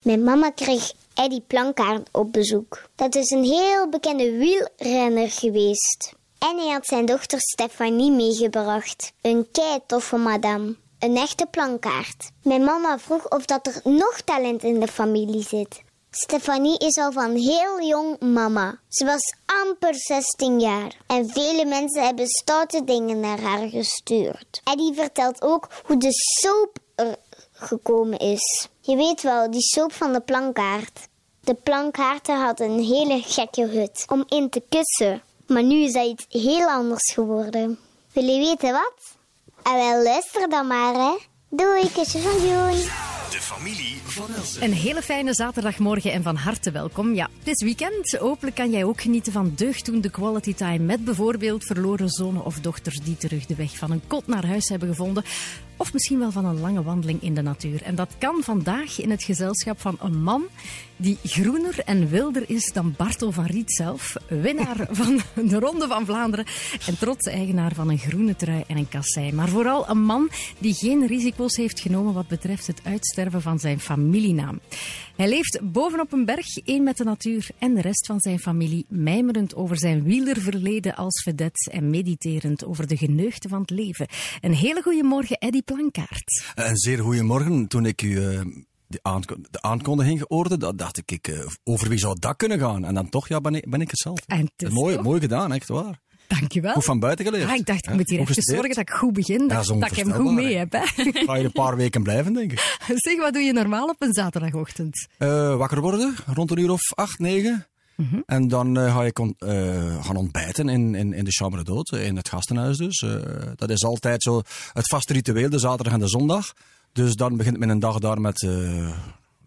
Mijn mama kreeg Eddie Plankaart op bezoek. Dat is een heel bekende wielrenner geweest. En hij had zijn dochter Stefanie meegebracht. Een kei toffe. Een echte plankaart. Mijn mama vroeg of dat er nog talent in de familie zit. Stefanie is al van heel jong mama. Ze was amper 16 jaar. En vele mensen hebben stoute dingen naar haar gestuurd. Eddie vertelt ook hoe de soap gekomen is. Je weet wel, die soap van de plankaart. De plankaarten hadden een hele gekke hut om in te kussen. Maar nu is dat iets heel anders geworden. Wil je weten wat? En wel, luister dan maar, hè. Doei, kusjes van Joen. De familie van Elsen. Een hele fijne zaterdagmorgen en van harte welkom. Ja, het is weekend. Hopelijk kan jij ook genieten van deugdoende quality time met bijvoorbeeld verloren zonen of dochters die terug de weg van een kot naar huis hebben gevonden. Of misschien wel van een lange wandeling in de natuur. En dat kan vandaag in het gezelschap van een man die groener en wilder is dan Bartel van Riet zelf. Winnaar van de Ronde van Vlaanderen en trots eigenaar van een groene trui en een kassei. Maar vooral een man die geen risico's heeft genomen wat betreft het uitsterven van zijn familienaam. Hij leeft bovenop een berg, één met de natuur en de rest van zijn familie, mijmerend over zijn wielerverleden als vedette en mediterend over de geneugten van het leven. Een hele goede morgen, Eddy Plankaart. Een zeer goede morgen. Toen ik u eh, de, aanko- de aankondiging hoorde, dat dacht ik, eh, over wie zou dat kunnen gaan? En dan toch, ja, ben ik, ben ik het zelf. En het is mooi, toch? mooi gedaan, echt waar. Dankjewel. Goed van buiten geleerd. Ah, ik dacht, ik moet hier even zorgen dat ik goed begin, Ja, dat, ik hem goed mee heb. Hè. Ga je een paar weken blijven, denk ik. Zeg, wat doe je normaal op een zaterdagochtend? Eh, wakker worden, rond een uur of acht, negen. Mhm. En dan eh, ga ik on- eh, gaan ontbijten in, in, in de Chambre d'Hôte, in het gastenhuis dus. Dat is altijd zo het vaste ritueel, de zaterdag en de zondag. Dus dan begint mijn dag daar met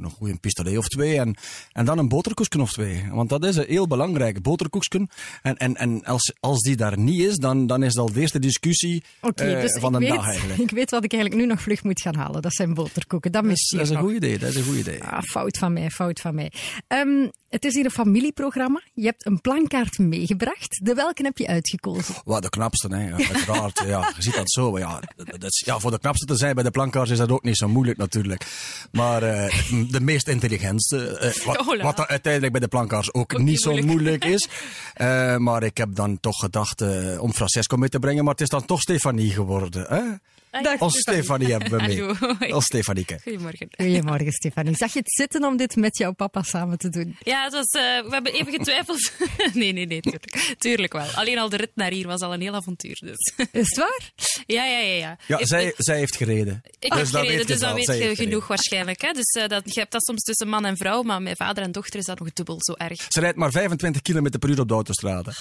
een goede pistolet of twee. En, en dan een boterkoekje of twee. Want dat is eh, heel belangrijk, boterkoekje. En, en, en als, als die daar niet is, dan, dan is dat de eerste discussie eh, dus van de weet, dag eigenlijk. ik weet wat ik eigenlijk nu nog vlug moet gaan halen. Dat zijn boterkoeken. Dat mis dat is een goed idee, dat is een goed idee. Ah, fout van mij, fout van mij. Ehm, het is hier een familieprogramma. Je hebt een plankaart meegebracht. De welke heb je uitgekozen? Wat de knapste, hè. Uiteraard. ja, je ziet dat zo. maar Ja, dat is, ja, voor de knapste te zijn bij de plankaars is dat ook niet zo moeilijk natuurlijk. Maar eh, de meest intelligentste, eh, wat, Hola. wat uiteindelijk bij de plankaars ook, Ook niet zo moeilijk. moeilijk is. Eh, maar ik heb dan toch gedacht eh, om Francesco mee te brengen, maar het is dan toch Stefanie geworden. Hè? Dag, Als Stefanie hebben we mee. Hallo. Als Stefanieke. Goedemorgen. Goedemorgen, Stefanie. Zag je het zitten om dit met jouw papa samen te doen? Ja, het was, eh, we hebben even getwijfeld. nee, nee, nee, tuurlijk. Tuurlijk wel. Alleen al de rit naar hier was al een heel avontuur. Dus. Is het waar? ja, ja, ja. ja. Ja, Ik- zij, ik, zij heeft gereden. ik heb gereden, weet dus dan weet je heeft genoeg gereden. waarschijnlijk. Hè? Dus eh, dat, je hebt dat soms tussen man en vrouw, maar met vader en dochter is dat nog dubbel zo erg. Ze rijdt maar 25 km per uur op de autostrade.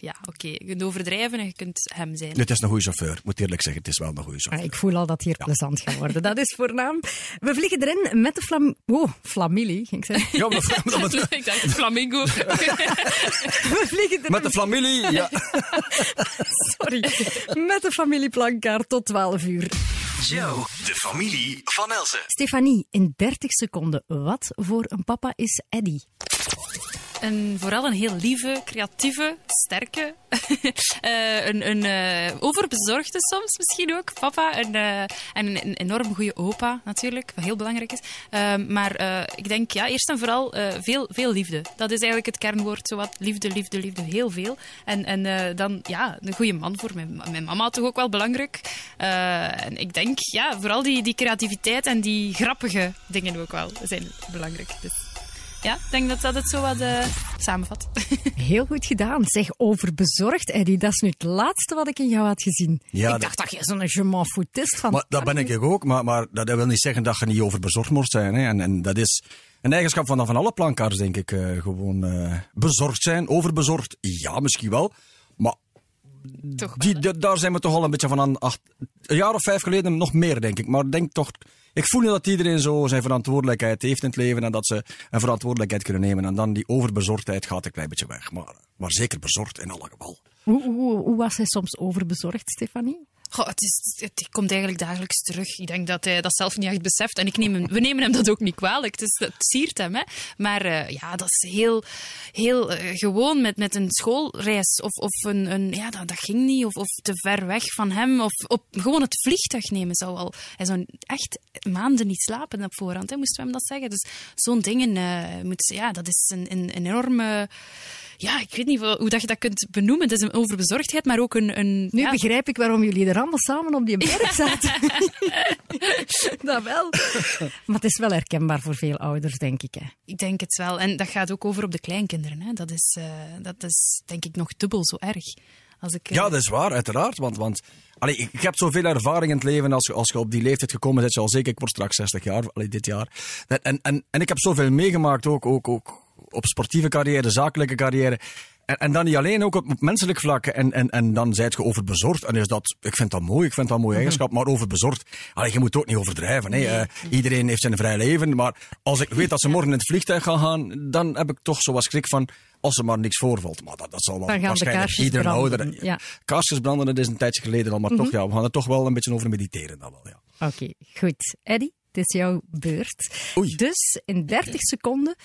Ja, oké. Je kunt overdrijven en je kunt hem zijn. Het is een goede chauffeur. Ik moet eerlijk zeggen, het is wel een goede Ah, chauffeur. ik voel al dat het hier plezant gaat worden. Dat is voornaam. We vliegen erin met de flam... Oh, flamilie, ging ik zeggen. Ja, maar dat- ik dacht, flamingo. We vliegen erin met de familie, ja. Sorry. Met de familie Plankaart tot 12 uur. Joe, de familie van Elsen. Stefanie, in 30 seconden. Wat voor een papa is Eddy? En vooral een heel lieve, creatieve, sterke. eh, een een eh, overbezorgde soms misschien ook, papa. En, eh, en een, een enorm goede opa natuurlijk, wat heel belangrijk is. Eh, maar ik denk, ja, eerst en vooral veel, veel liefde. Dat is eigenlijk het kernwoord. Zowat liefde, liefde, liefde, heel veel. En, en dan, ja, een goede man voor mijn, mijn mama toch ook wel belangrijk. En ik denk, ja, vooral die, die creativiteit en die grappige dingen ook wel zijn belangrijk. Dus ja, ik denk dat dat het zo wat eh, samenvat. Heel goed gedaan. Zeg, overbezorgd, Eddy. Dat is nu het laatste wat ik in jou had gezien. Ja, ik dat- dacht dat je zo'n je m'en foutist van... Maar dat ben ik ook, maar, maar dat wil niet zeggen dat je niet overbezorgd moet zijn. Hè. En, en dat is een eigenschap van, van alle plankaars, denk ik. eh, gewoon eh, bezorgd zijn, overbezorgd, ja, misschien wel. Maar Toch wel, die, daar zijn we toch al een beetje van aan acht, een jaar of vijf geleden nog meer, denk ik. Maar denk toch, ik voel dat iedereen zo zijn verantwoordelijkheid heeft in het leven en dat ze een verantwoordelijkheid kunnen nemen. En dan die overbezorgdheid gaat een klein beetje weg. Maar, maar zeker bezorgd in alle geval. Hoe, hoe, hoe was hij soms overbezorgd, Stefanie? Goh, het, komt eigenlijk dagelijks terug. Ik denk dat hij dat zelf niet echt beseft. En ik neem we nemen hem dat ook niet kwalijk. Het, het siert hem. Hè. Maar uh, ja, dat is heel, heel uh, gewoon met, met een schoolreis. Of, of een, een, ja, dat, dat ging niet. Of, of te ver weg van hem. Of op, gewoon het vliegtuig nemen zou al. Hij zou echt maanden niet slapen op voorhand, hè, moesten we hem dat zeggen. Dus zo'n dingen, moet, ja, dat is een, een enorme ja, ik weet niet hoe dat je dat kunt benoemen. Het is een overbezorgdheid, maar ook een... een nu ja. begrijp ik waarom jullie er allemaal samen op die berg zaten. dat wel. Maar het is wel herkenbaar voor veel ouders, denk ik. Hè. Ik denk het wel. En dat gaat ook over op de kleinkinderen. Hè. Dat, is, uh, dat is denk ik nog dubbel zo erg. Als ik, uh... Ja, dat is waar, uiteraard. Want, want allee, ik heb zoveel ervaring in het leven. Als, als je op die leeftijd gekomen bent, al zeker, ik word straks 60 jaar, allee, dit jaar. En, en, en ik heb zoveel meegemaakt ook, ook, ook op sportieve carrière, zakelijke carrière. En, en, dan niet alleen, ook op menselijk vlak. En, en, en dan zijt je overbezorgd. En is dat, ik vind dat mooi, ik vind dat een mooie Mhm. eigenschap. Maar overbezorgd, allee, je moet ook niet overdrijven. Hè. Uh, iedereen heeft zijn vrij leven. Maar als ik weet dat ze morgen in het vliegtuig gaan gaan, dan heb ik toch zoals schrik van, als er maar niks voorvalt. Maar dat, dat zal wel waarschijnlijk iedere ouder... ja. Kaarsjes branden, dat is een tijdje geleden al. Maar toch, ja, we gaan er toch wel een beetje over mediteren. Dan wel, ja. Oké, goed. Eddie, het is jouw beurt. Oei. Dus in 30 seconden,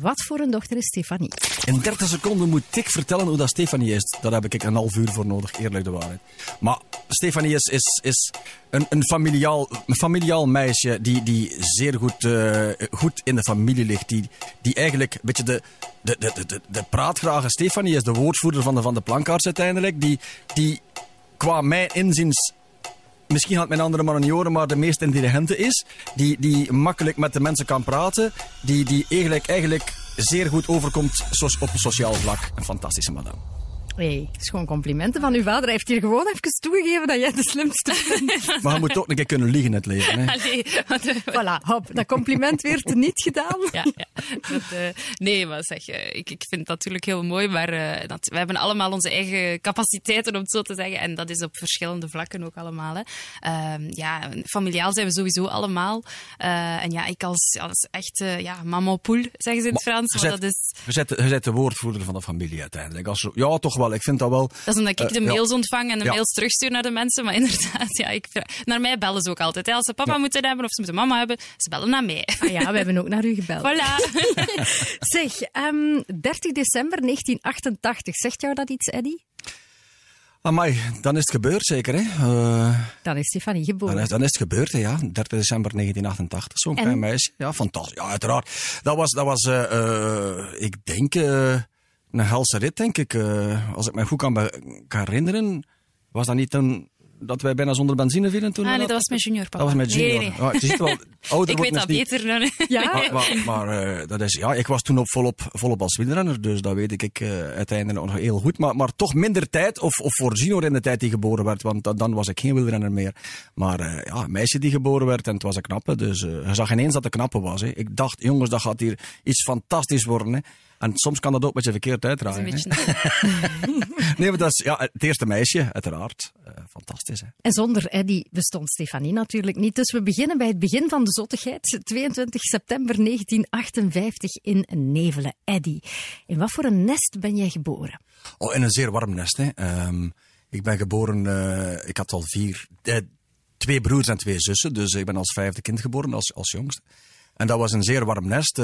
wat voor een dochter is Stefanie? In 30 seconden moet ik vertellen hoe dat Stefanie is. Daar heb ik een half uur voor nodig, eerlijk de waarheid. Maar Stefanie is, is, is een, een, familiaal, een familiaal meisje die, die zeer goed, uh, goed in de familie ligt. Die, die eigenlijk, een beetje de, de, de, de, de praatgrage Stefanie is de woordvoerder van de, van de plankaarts uiteindelijk. Die, die qua mijn inziens misschien had mijn andere man maar de meest intelligente is. Die, die makkelijk met de mensen kan praten. Die, die eigenlijk, eigenlijk zeer goed overkomt op sociaal vlak. Een fantastische madame. Hey, het is gewoon complimenten van uw vader. Hij heeft hier gewoon even toegegeven dat jij de slimste bent. Maar je moet ook een keer kunnen liegen in het leven. Hè? Allee, voilà, hop, dat compliment werd niet gedaan. Ja, ja. Dat, uh, nee, maar zeg, uh, ik, ik vind het natuurlijk heel mooi, maar uh, dat, we hebben allemaal onze eigen capaciteiten, om het zo te zeggen. En dat is op verschillende vlakken ook allemaal. Hè. ja, familiaal zijn we sowieso allemaal. en ja, ik als, als echt ja, mama poel, zeggen ze in het Frans. Je zet, dat is... je, zet, je zet de woordvoerder van de familie uiteindelijk. Als, ja, toch wel. Ik vind dat wel. Dat is omdat ik de mails ja. ontvang en de ja. mails terugstuur naar de mensen. Maar inderdaad, ja, ik, naar mij bellen ze ook altijd. Hè. Als ze papa ja. moeten hebben of ze moeten mama hebben, ze bellen naar mij. Ah ja, we hebben ook naar u gebeld. Voilà. zeg, um, 30 december 1988. Zegt jou dat iets, Eddie? Amai, dan is het gebeurd zeker, hè? Uh, dan is Stefanie geboren. Dan is, dan is het gebeurd, hè, ja. 30 december 1988, zo'n en... klein meisje. Ja, fantastisch. Ja, uiteraard. Dat was, dat was uh, uh, ik denk, een helse rit, denk ik. als ik me goed kan, kan herinneren, was dat niet een dat wij bijna zonder benzine vielen toen? Ah, nee, dat was mijn junior, papa. Dat was mijn junior. Nee, nee. Ja, je ziet wel, ouder ik weet dat niet... beter dan... Ja? Maar, maar, maar uh, dat is, ja, ik was toen op volop, volop als wielrenner, dus dat weet ik uh, uiteindelijk nog heel goed. Maar, maar toch minder tijd, of, of voor Gino in de tijd die geboren werd, want dan, dan was ik geen wielrenner meer. Maar ja, een meisje die geboren werd en het was een knappe, dus je zag ineens dat het knappe was. Hè. Ik dacht, jongens, dat gaat hier iets fantastisch worden. Hè. En soms kan dat ook met je verkeerd uitdraaien. Dat is een beetje nee, maar dat is ja, het eerste meisje, uiteraard. Uh, fantastisch. Hè? En zonder Eddie bestond Stefanie natuurlijk niet. Dus we beginnen bij het begin van de zottigheid. 22 september 1958 in Nevelen. Eddie, in wat voor een nest ben jij geboren? Oh, in een zeer warm nest. Hè. Um, ik ben geboren, uh, ik had al vier, uh, twee broers en twee zussen. Dus ik ben als vijfde kind geboren, als, als jongste. En dat was een zeer warm nest.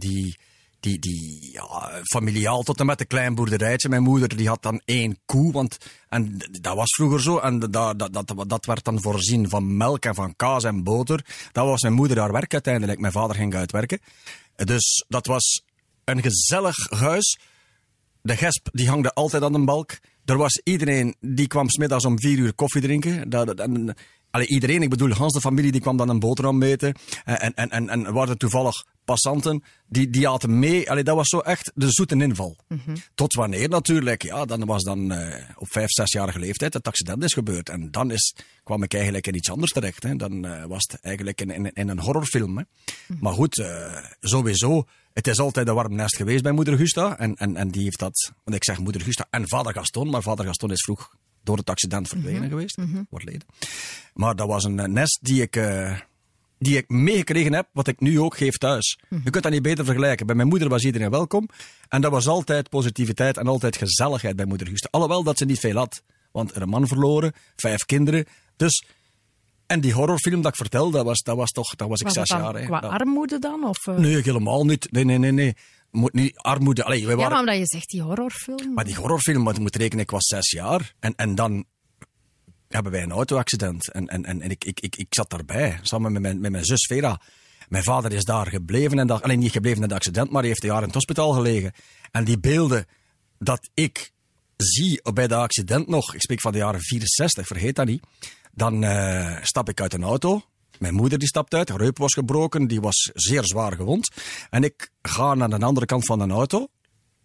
die die, die ja, familiaal tot en met een klein boerderijtje. Mijn moeder die had dan één koe, want en dat was vroeger zo. En dat, dat, dat, dat werd dan voorzien van melk en van kaas en boter. Dat was mijn moeder haar werk uiteindelijk. Mijn vader ging uitwerken. Dus dat was een gezellig huis. De gesp die hangde altijd aan de balk. Er was iedereen die kwam smiddags om vier uur koffie drinken. Dat, Allee, iedereen, ik bedoel, Hans de familie, die kwam dan een boterham meten. En, en, en, en waren toevallig passanten, die, die aten mee. Allee, dat was zo echt de zoete inval. Mm -hmm. Tot wanneer natuurlijk, ja, dan was dan uh, op vijf, zesjarige leeftijd het accident is gebeurd. En dan is, kwam ik eigenlijk in iets anders terecht. Hè. Dan uh, was het eigenlijk in, in, in een horrorfilm. Hè. Mm -hmm. Maar goed, uh, sowieso, het is altijd een warm nest geweest bij moeder Gusta. En, en, en die heeft dat, want ik zeg moeder Gusta en vader Gaston, maar vader Gaston is vroeg door het accident verdwenen mm -hmm. geweest, mm -hmm. wordt leden. Maar dat was een nest die ik, uh, die ik meegekregen heb, wat ik nu ook geef thuis. Mm -hmm. Je kunt dat niet beter vergelijken. Bij mijn moeder was iedereen welkom. En dat was altijd positiviteit en altijd gezelligheid bij moeder Gusta. Alhoewel dat ze niet veel had. want een man verloren, vijf kinderen. Dus, en die horrorfilm dat ik vertelde, dat was, dat was toch, dat was ik Was zes jaar. hè. qua Dat- armoede dan? Of, eh? Nee, helemaal niet. Nee, nee, nee, nee. Moet niet armoede. Allee, wij Ja, waren, maar omdat je zegt die horrorfilm. maar die horrorfilm, want je moet rekenen, ik was zes jaar. En, en dan hebben wij een auto-accident. En, en, en, en ik, ik, ik, ik zat daarbij, samen met mijn, met mijn zus Vera. Mijn vader is daar gebleven. En dat, alleen niet gebleven in het accident, maar hij heeft een jaar in het hospitaal gelegen. En die beelden dat ik zie bij dat accident nog, ik spreek van de jaren 64, vergeet dat niet. Dan eh, stap ik uit een auto. Mijn moeder die stapt uit, haar heup was gebroken, die was zeer zwaar gewond. En ik ga naar de andere kant van de auto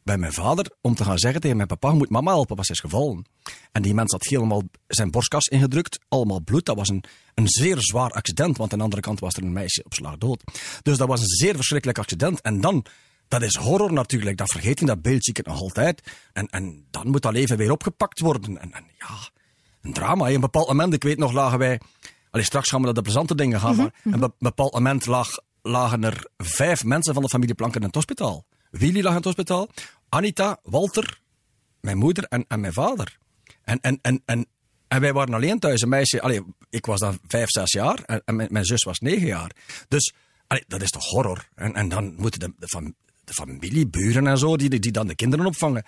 bij mijn vader om te gaan zeggen tegen mijn papa, moet mama helpen, want ze is gevallen. En die mens had helemaal zijn borstkas ingedrukt, allemaal bloed. Dat was een, een zeer zwaar accident, want aan de andere kant was er een meisje op slag dood. Dus dat was een zeer verschrikkelijk accident. En dan, dat is horror natuurlijk, dat vergeet je, dat beeld zie ik het nog altijd. En, en dan moet dat leven weer opgepakt worden. En, en ja, een drama. hè. Een bepaald moment, ik weet nog, lagen wij... Allee, straks gaan we naar de plezante dingen gaan, maar een be- bepaald moment lag, lagen er vijf mensen van de familie Planken in het hospitaal. Willy lag in het hospitaal, Anita, Walter, mijn moeder en, en mijn vader. En, en, en, en, en wij waren alleen thuis. Een meisje, allee, ik was dan vijf, zes jaar en, en mijn, mijn zus was negen jaar. Dus allee, dat is toch horror? En, en dan moeten de, de, fam- de familie, buren en zo, die, die dan de kinderen opvangen.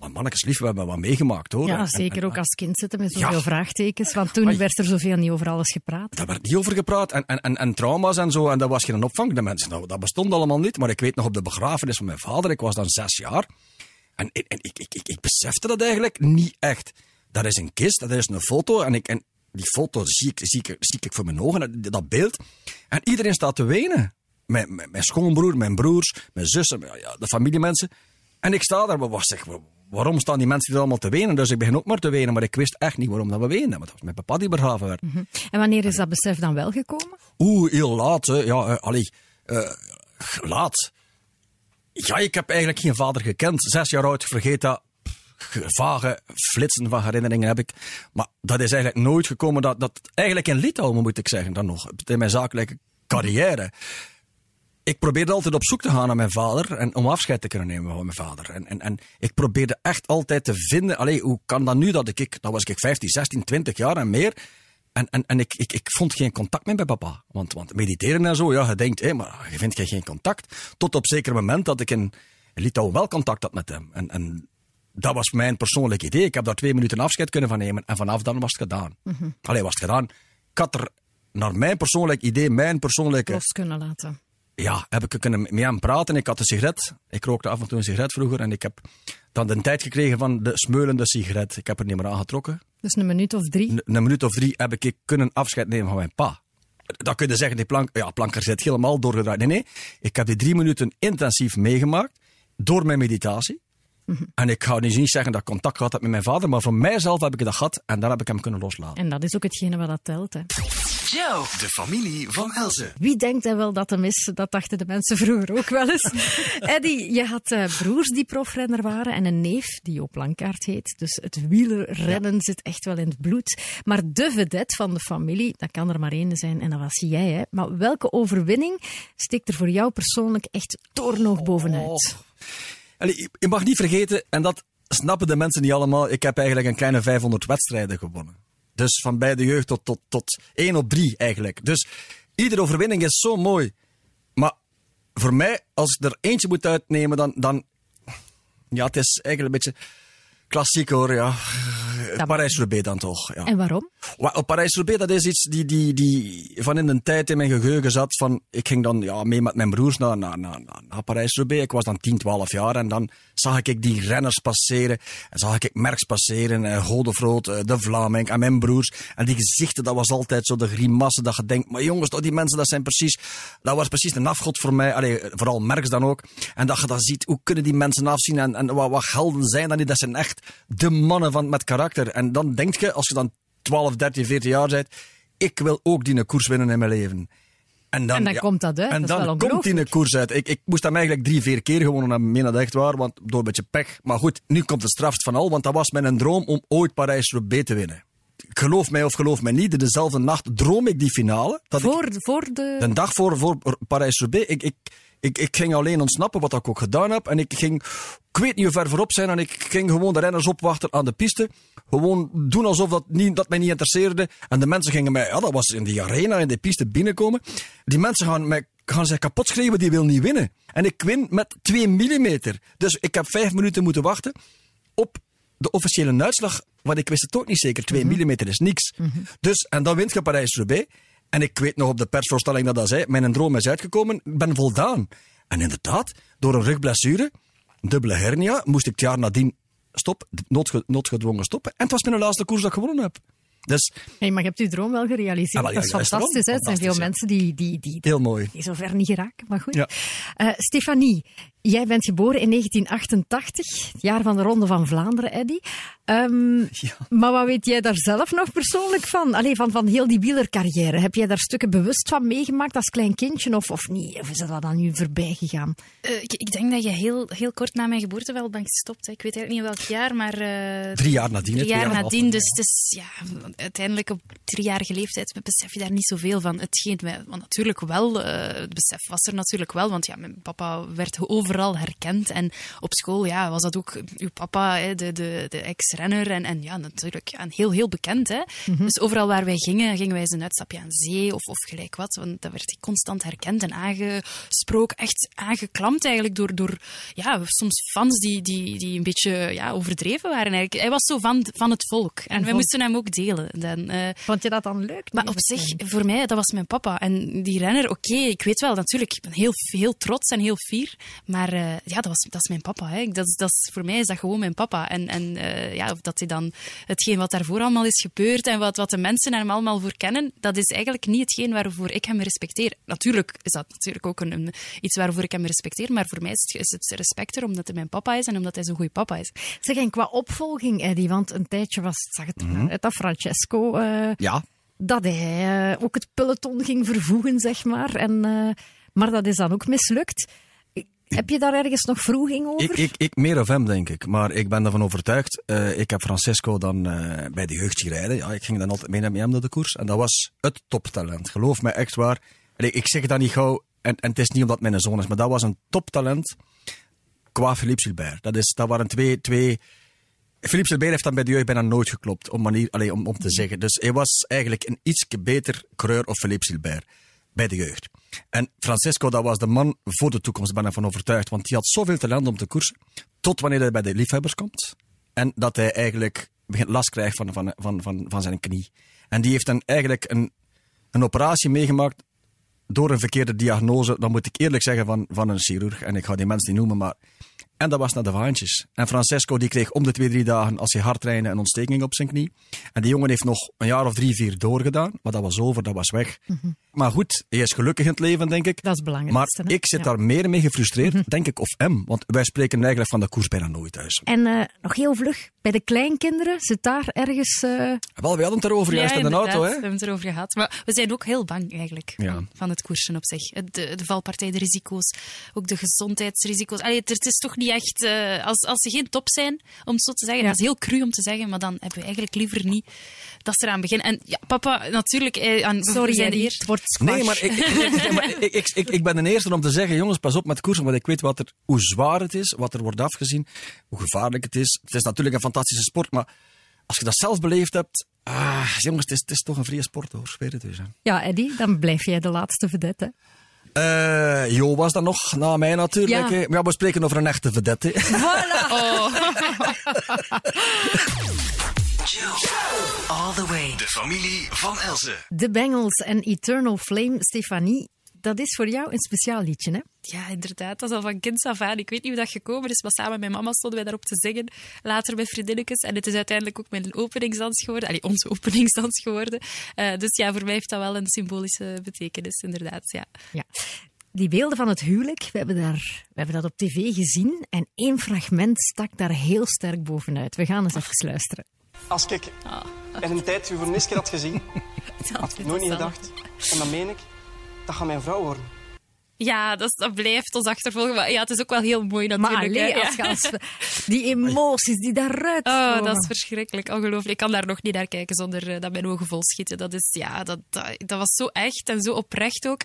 Maar mannetjes lief, we hebben wat meegemaakt hoor. ja, zeker en- ook als kind zitten met zoveel Ja. vraagtekens. Want toen werd er zoveel niet over alles gepraat. Daar werd niet over gepraat. En, en, en, en trauma's en zo. En dat was geen opvang. De mensen, nou, dat bestond allemaal niet. Maar ik weet nog op de begrafenis van mijn vader, ik was dan zes jaar. En, ik, ik, ik, ik besefte dat eigenlijk niet echt. Dat is een kist, dat is een foto. En, ik, en die foto zie ik, zie, ik, zie ik voor mijn ogen, dat, dat beeld. En iedereen staat te wenen. Mijn, mijn, mijn schoonbroer, mijn broers, mijn zussen, ja, de familiemensen. En ik sta daar, maar was zeg, waarom staan die mensen hier allemaal te wenen? Dus ik begin ook maar te wenen, maar ik wist echt niet waarom dat we wenen. Maar dat was mijn papa die begraven werd. En wanneer is dat besef dan wel gekomen? Oeh, heel laat, hè. Ja, eh, allee, eh, laat. Ja, ik heb eigenlijk geen vader gekend. Zes jaar oud, vergeet dat. Vage flitsen van herinneringen heb ik. Maar dat is eigenlijk nooit gekomen. Dat, dat, eigenlijk in Litouwen, moet ik zeggen, dan nog. In mijn zakelijke carrière. Ik probeerde altijd op zoek te gaan naar mijn vader. En om afscheid te kunnen nemen van mijn vader. En, en, en ik probeerde echt altijd te vinden. Allee, hoe kan dat nu dat ik, ik dat was ik 15, 16, 20 jaar en meer. En, en, en ik, ik, ik vond geen contact meer bij papa. Want, want mediteren en zo, ja, je denkt, hé, maar je vindt geen contact. Tot op zeker moment dat ik in Litouwen wel contact had met hem. En, en dat was mijn persoonlijk idee. Ik heb daar twee minuten afscheid kunnen van nemen. En vanaf dan was het gedaan. Allee, was het gedaan. Ik had er, naar mijn persoonlijk idee, mijn persoonlijke... Los kunnen laten. Ja, heb ik er kunnen met hem praten. Ik had een sigaret. Ik rookte af en toe een sigaret vroeger. En ik heb dan de tijd gekregen van de smeulende sigaret. Ik heb er niet meer aangetrokken Dus een minuut of drie. een een minuut of drie heb ik kunnen afscheid nemen van mijn pa. Dan kun je zeggen, die plank, ja, planker zit helemaal doorgedraaid. Nee, nee. Ik heb die drie minuten intensief meegemaakt door mijn meditatie. En ik ga nu niet zeggen dat ik contact gehad heb met mijn vader, maar voor mijzelf heb ik dat gehad en daar heb ik hem kunnen loslaten. En dat is ook hetgene wat dat telt. Hè. De familie van Elze. Wie denkt hij wel dat hem is? Dat dachten de mensen vroeger ook wel eens. Eddie, je had eh, broers die profrenner waren en een neef die Joop Plankaart heet. Dus het wielerrennen zit echt wel in het bloed. Maar de vedette van de familie, dat kan er maar één zijn en dat was jij. Hè? Maar welke overwinning steekt er voor jou persoonlijk echt toornoog bovenuit? Allee, je- je mag niet vergeten, en dat snappen de mensen niet allemaal, ik heb eigenlijk een kleine 500 wedstrijden gewonnen. Dus van bij de jeugd tot, tot, tot 1 op 3 eigenlijk. Dus iedere overwinning is zo mooi. Maar voor mij, als ik er eentje moet uitnemen, dan... dan ja, het is eigenlijk een beetje klassiek hoor, ja. Dat- Parijs-Roubaix dan toch, ja. En waarom? Parijs-Roubaix, dat is iets die, die, die van in een tijd in mijn geheugen zat. Van, ik ging dan ja, mee met mijn broers naar, naar, naar, naar, Parijs-Roubaix. Ik was dan 10, 12 jaar en dan zag ik die renners passeren. En zag ik Merckx passeren, eh, Godefroot, eh, de Vlaming en mijn broers. En die gezichten, dat was altijd zo de grimassen dat je denkt, maar jongens, toch, die mensen, dat zijn precies, dat was precies een afgod voor mij. Allee, vooral Merckx dan ook. En dat je dan ziet, hoe kunnen die mensen afzien en, en wat, wat helden zijn dan niet? Dat zijn echt de mannen van, met karakter. En dan denk je, als je dan 12, 13, 14 jaar bent, ik wil ook die een koers winnen in mijn leven. En dan, En dan komt dat uit, En dat dan komt die een koers uit. Ik, ik moest hem eigenlijk drie, vier keer gewonnen hebben, meen dat echt waar, want door een beetje pech. Maar goed, nu komt het strafst van al, want dat was mijn droom om ooit Parijs-Roubaix te winnen. Geloof mij of geloof mij niet, dezelfde nacht droom ik die finale. Dat ik- Voor, voor de... de dag voor, voor Parijs-Roubaix. Ik, ik, Ik, ik ging alleen ontsnappen, wat ik ook gedaan heb. En ik ging, ik weet niet hoe ver voorop zijn. En ik ging gewoon de renners opwachten aan de piste. Gewoon doen alsof dat, niet, dat mij niet interesseerde. En de mensen gingen mij, ja, dat was in die arena, in de piste binnenkomen. Die mensen gaan mij gaan zich kapot schreeuwen, die wil niet winnen. En ik win met 2 mm. Dus ik heb vijf minuten moeten wachten op de officiële uitslag. Want ik wist het ook niet zeker. 2 mm is niks. Dus, en dan wint je Parijs-Roubaix. En ik weet nog op de persvoorstelling dat dat zei, mijn droom is uitgekomen, ik ben voldaan. En inderdaad, door een rugblessure, dubbele hernia, moest ik het jaar nadien stop, noodge- noodgedwongen stoppen. En het was mijn laatste koers dat ik gewonnen heb. Dus Hey, maar je hebt je droom wel gerealiseerd. Ah, wel, ja, dat is fantastisch. Hè? Het zijn veel ja. mensen die, die, die, heel mooi. die zo ver niet geraken. Maar goed. Ja. Eh, Stefanie, jij bent geboren in 1988, het jaar van de Ronde van Vlaanderen, Eddy. Ehm, Ja. Maar wat weet jij daar zelf nog persoonlijk van? Allee, van, van heel die wielercarrière. Heb jij daar stukken bewust van meegemaakt als klein kindje of, of niet? Of is dat aan u voorbij gegaan? Eh, ik, ik denk dat je heel, heel kort na mijn geboorte wel bent gestopt. Hè. Ik weet eigenlijk niet in welk jaar, maar... eh, Drie jaar nadien. Drie jaar nadien, dus het is ja, uiteindelijk op driejarige leeftijd besef je daar niet zoveel van. Hetgeen, want natuurlijk wel, eh, het besef was er natuurlijk wel, want ja, mijn papa werd overal herkend. En op school ja, was dat ook uw papa, hè, de, de, de ex-renner. En, en ja, natuurlijk ja, en heel, heel bekend. Hè. Dus overal waar wij gingen, gingen wij eens een uitstapje aan zee of, of gelijk wat. Want dat werd constant herkend en aangesproken. Echt aangeklampt eigenlijk door, door ja, soms fans die, die, die een beetje ja, overdreven waren. Eigenlijk. Hij was zo van, van het volk. En wij vond- moesten hem ook delen. Dan, eh, Vond je dat dan leuk? maar op zich, voor mij, dat was mijn papa. En die renner, oké, ik weet wel, natuurlijk, ik ben heel, heel trots en heel fier. Maar eh, ja, dat, was, dat is mijn papa. Hè. Dat, is- dat is, voor mij is dat gewoon mijn papa. En, en eh, ja, of dat hij dan hetgeen wat daarvoor allemaal is gebeurd en wat, wat de mensen hem allemaal voor kennen, dat is eigenlijk niet hetgeen waarvoor ik hem respecteer. Natuurlijk is dat natuurlijk ook een, een- iets waarvoor ik hem respecteer, maar voor mij is het, is het respect er omdat hij mijn papa is en omdat hij zo'n goede papa is. Zeg, en qua opvolging, Eddy, want een tijdje was, zag het Mhm. dat Francesco, eh, Ja, dat hij ook het peloton ging vervoegen, zeg maar. En, eh, maar dat is dan ook mislukt. Heb je daar ergens nog vroeging over? ik, ik, ik meer of hem, denk ik. Maar ik ben ervan overtuigd. eh, ik heb Francesco dan eh, bij de jeugd zien rijden. Ja, ik ging dan altijd mee met hem naar de koers. En dat was het toptalent. Geloof mij echt waar. Ik zeg dat niet gauw. En, en het is niet omdat mijn zoon is, maar dat was een toptalent qua Philippe Gilbert. Dat, is, dat waren twee, twee Philippe Gilbert heeft dan bij de jeugd bijna nooit geklopt, om, manier, allee, om, om te zeggen. Dus hij was eigenlijk een iets beter creur of Philippe Gilbert bij de jeugd. En Francesco, dat was de man voor de toekomst, ben ik van overtuigd. Want die had zoveel talent om te koersen, tot wanneer hij bij de liefhebbers komt. En dat hij eigenlijk begint last krijgt van, van, van, van, van zijn knie. En die heeft dan eigenlijk een, een operatie meegemaakt door een verkeerde diagnose, dan moet ik eerlijk zeggen, van, van een chirurg. En ik ga die mensen niet noemen, maar... En dat was naar de vaantjes. En Francesco die kreeg om de twee, drie dagen, als hij hard trainde, een ontsteking op zijn knie. En die jongen heeft nog een jaar of drie, vier doorgedaan. Maar dat was over, dat was weg. Maar goed, hij is gelukkig in het leven, denk ik. Dat is het Maar hè? ik zit Ja. daar meer mee gefrustreerd, denk ik, of hem. Want wij spreken eigenlijk van de koers bijna nooit thuis. En eh, nog heel vlug, bij de kleinkinderen, zit daar ergens... eh, Wel, we hadden het erover juist in de auto, We hè? hebben het erover gehad. Maar we zijn ook heel bang eigenlijk Ja. van, het koersen op zich. De, de valpartij, de risico's, ook de gezondheidsrisico's. Allee, het, het is toch niet echt... eh, als, als ze geen top zijn, om het zo te zeggen. Ja. Dat is heel cru om te zeggen, maar dan hebben we eigenlijk liever niet dat ze eraan beginnen. En ja, papa, natuurlijk... eh, aan, sorry, zijn Eddy, hier. het wordt squash. Nee, maar, ik, nee, maar ik, ik, ik, ik ben de eerste om te zeggen, jongens, pas op met koersen, want ik weet wat er, hoe zwaar het is, wat er wordt afgezien, hoe gevaarlijk het is. Het is natuurlijk een fantastische sport, maar als je dat zelf beleefd hebt, ah, jongens, het is, het is toch een vrije sport hoor, weet het dus. Hè. Ja, Eddy, dan blijf jij de laatste vedette. Eh, Jo was dat nog, na mij natuurlijk. Ja. hè. Maar ja, we spreken over een echte vedette. hè. All the way. De familie van Elze. De Bengals en Eternal Flame, Stefanie, dat is voor jou een speciaal liedje, hè? Ja, inderdaad. Dat is al van kinds af aan. Ik weet niet hoe dat gekomen is, maar samen met mijn mama stonden wij daarop te zingen. Later met vriendinnetjes. En het is uiteindelijk ook mijn openingsdans geworden. Allee, onze openingsdans geworden. Eh, dus ja, voor mij heeft dat wel een symbolische betekenis, inderdaad. Ja. Ja. Die beelden van het huwelijk, we hebben, daar, we hebben dat op tv gezien en één fragment stak daar heel sterk bovenuit. We gaan eens even luisteren. Als ik in een tijd u voor keer had gezien, had ik nooit niet gedacht, en dat meen ik, dat gaat mijn vrouw worden. Ja, dat, dat blijft ons achtervolgen. Maar ja, het is ook wel heel mooi natuurlijk. Maar als je als we- die emoties die daaruit Oh, komen. dat is verschrikkelijk. Ongelooflijk. Ik kan daar nog niet naar kijken zonder eh, dat mijn ogen vol schieten. Dat, is, ja, dat, dat, dat was zo echt en zo oprecht ook.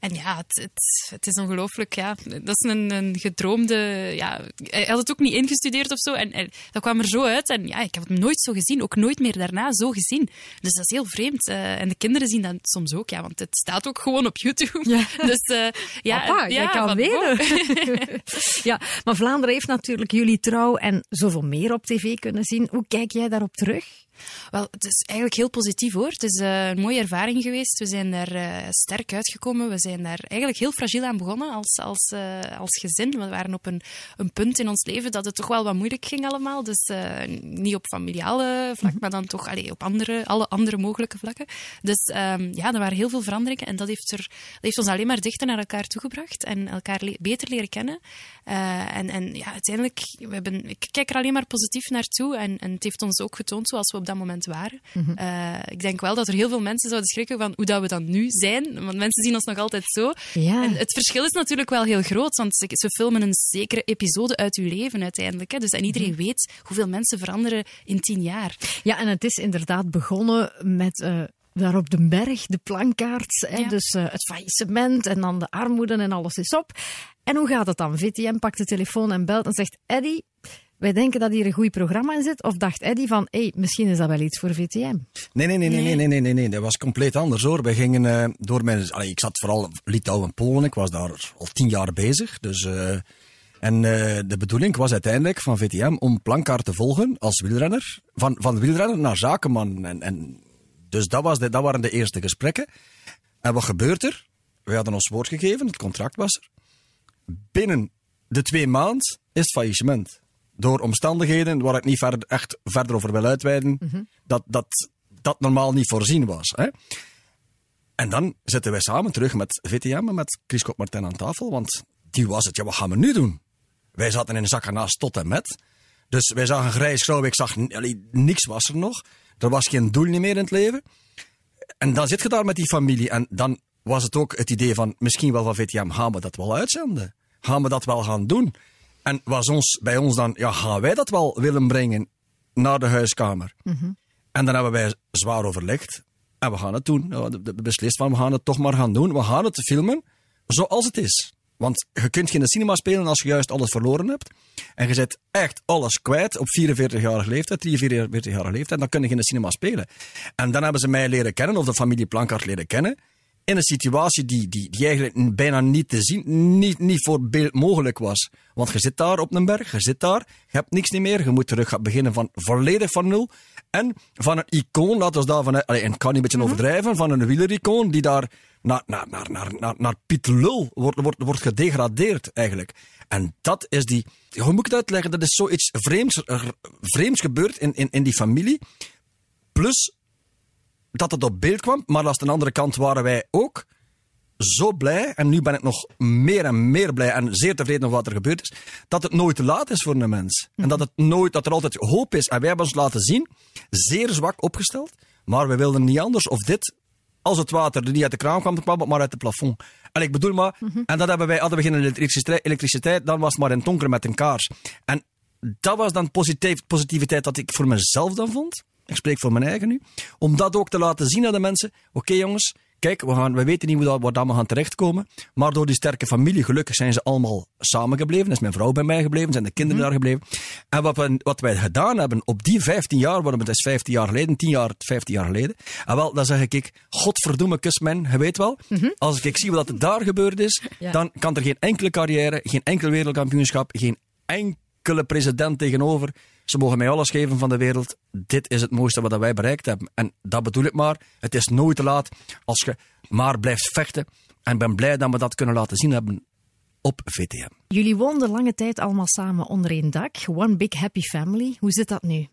En ja, het, het, het is ongelooflijk. Ja. Dat is een, een gedroomde... Ja, hij had het ook niet ingestudeerd of zo. En, en dat kwam er zo uit. En ja, ik heb het nooit zo gezien. Ook nooit meer daarna zo gezien. Dus dat is heel vreemd. Eh, en de kinderen zien dat soms ook. Ja, want het staat ook gewoon op YouTube. Ja. Dus eh, ja, Papa, en- jij kan winnen. ja, maar Vlaanderen heeft natuurlijk jullie trouw en zoveel meer op tv kunnen zien. Hoe kijk jij daarop terug? Wel, het is eigenlijk heel positief hoor. Het is eh, een mooie ervaring geweest. We zijn daar eh, sterk uitgekomen. We zijn daar eigenlijk heel fragiel aan begonnen als, als, eh, als gezin. We waren op een, een punt in ons leven dat het toch wel wat moeilijk ging allemaal. Dus niet op familiale vlak, maar dan toch allee, op andere, alle andere mogelijke vlakken. Dus ehm, ja, er waren heel veel veranderingen en dat heeft, er, dat heeft ons alleen maar dichter naar elkaar toegebracht en elkaar le- beter leren kennen. En, en ja, uiteindelijk, we hebben, ik kijk er alleen maar positief naartoe en, en het heeft ons ook getoond zoals we op dat moment waren. Eh, ik denk wel dat er heel veel mensen zouden schrikken van hoe dat we dan nu zijn, want mensen zien ons nog altijd zo. Ja. En het verschil is natuurlijk wel heel groot, want ze, ze filmen een zekere episode uit uw leven uiteindelijk. Hè. Dus, en iedereen weet hoeveel mensen veranderen in tien jaar. Ja, en het is inderdaad begonnen met eh, daar op de berg, de plankaart. Hè, Ja. Dus eh, het faillissement en dan de armoede en alles is op. En hoe gaat het dan? VTM pakt de telefoon en belt en zegt: Eddy, wij denken dat hier een goed programma in zit. Of dacht Eddy van: hé, hey, misschien is dat wel iets voor VTM? Nee, nee, nee, nee, nee, nee, nee, nee, nee. Dat was compleet anders hoor. We gingen eh, door mijn. Allee, ik zat vooral Litouwen en Polen. Ik was daar al tien jaar bezig. Dus, eh, en eh, de bedoeling was uiteindelijk van VTM om plankaart te volgen als wielrenner. Van, van wielrenner naar zakenman. En, en, dus dat, was de, dat waren de eerste gesprekken. En wat gebeurt er? We hadden ons woord gegeven, het contract was er. Binnen de twee maanden is het faillissement. Door omstandigheden waar ik niet verder, echt verder over wil uitweiden, dat, dat dat normaal niet voorzien was. Hè? En dan zitten wij samen terug met VTM en met Chris Martin aan tafel, want die was het. Ja, wat gaan we nu doen? Wij zaten in een zak naast tot en met. Dus wij zagen grijs grauw, ik zag niks was er nog. Er was geen doel meer in het leven. En dan zit je daar met die familie en dan was het ook het idee van misschien wel van VTM, gaan we dat wel uitzenden? Gaan we dat wel gaan doen? En was ons, bij ons dan, ja, gaan wij dat wel willen brengen naar de huiskamer? En dan hebben wij zwaar overlegd. En we gaan het doen. Ja, de- beslist van, we gaan het toch maar gaan doen. We gaan het filmen zoals het is. Want je kunt geen cinema spelen als je juist alles verloren hebt. En je zet echt alles kwijt op 44-jarige leeftijd, 43-jarige leeftijd. Dan kun je geen cinema spelen. En dan hebben ze mij leren kennen, of de familie Plankart leren kennen. In een situatie die, die, die eigenlijk bijna niet te zien, niet, niet voor beeld mogelijk was. Want je zit daar op een berg, je zit daar, je hebt niks niet meer. Je moet terug gaan beginnen van volledig van nul. En van een icoon, laten we daar vanuit, allee, en ik kan niet een beetje overdrijven, van een wielericoon die daar naar, naar, naar, naar, naar, naar Piet Lul wordt, wordt, wordt gedegradeerd eigenlijk. En dat is die, hoe moet ik het uitleggen? Dat is zoiets vreemds, vreemds gebeurd in, in, in die familie. Plus dat het op beeld kwam, maar aan de andere kant waren wij ook zo blij, en nu ben ik nog meer en meer blij en zeer tevreden over wat er gebeurd is, dat het nooit te laat is voor een mens. En dat, het nooit, dat er altijd hoop is. En wij hebben ons laten zien, zeer zwak opgesteld, maar we wilden niet anders of dit, als het water er niet uit de kraan kwam, kwam het maar uit het plafond. En ik bedoel maar, en dat hebben wij, hadden we geen elektriciteit, elektriciteit, dan was het maar in het donker met een kaars. En dat was dan positief, positiviteit dat ik voor mezelf dan vond. Ik spreek voor mijn eigen nu. Om dat ook te laten zien aan de mensen. Oké jongens, kijk, we, gaan, we weten niet hoe dat, waar dat we gaan terechtkomen. Maar door die sterke familie, gelukkig zijn ze allemaal samengebleven. Is mijn vrouw bij mij gebleven, zijn de kinderen daar gebleven. En wat, we, wat wij gedaan hebben op die 15 jaar, want het is 15 jaar geleden, 10 jaar, 15 jaar geleden. En wel, dan zeg ik, godverdomme kusmen, je weet wel. Als ik zie wat er daar gebeurd is, Ja. dan kan er geen enkele carrière, geen enkel wereldkampioenschap, geen president tegenover. Ze mogen mij alles geven van de wereld. Dit is het mooiste wat wij bereikt hebben. En dat bedoel ik maar. Het is nooit te laat als je maar blijft vechten. En ik ben blij dat we dat kunnen laten zien hebben op VTM. Jullie woonden lange tijd allemaal samen onder één dak. One big happy family. Hoe zit dat nu?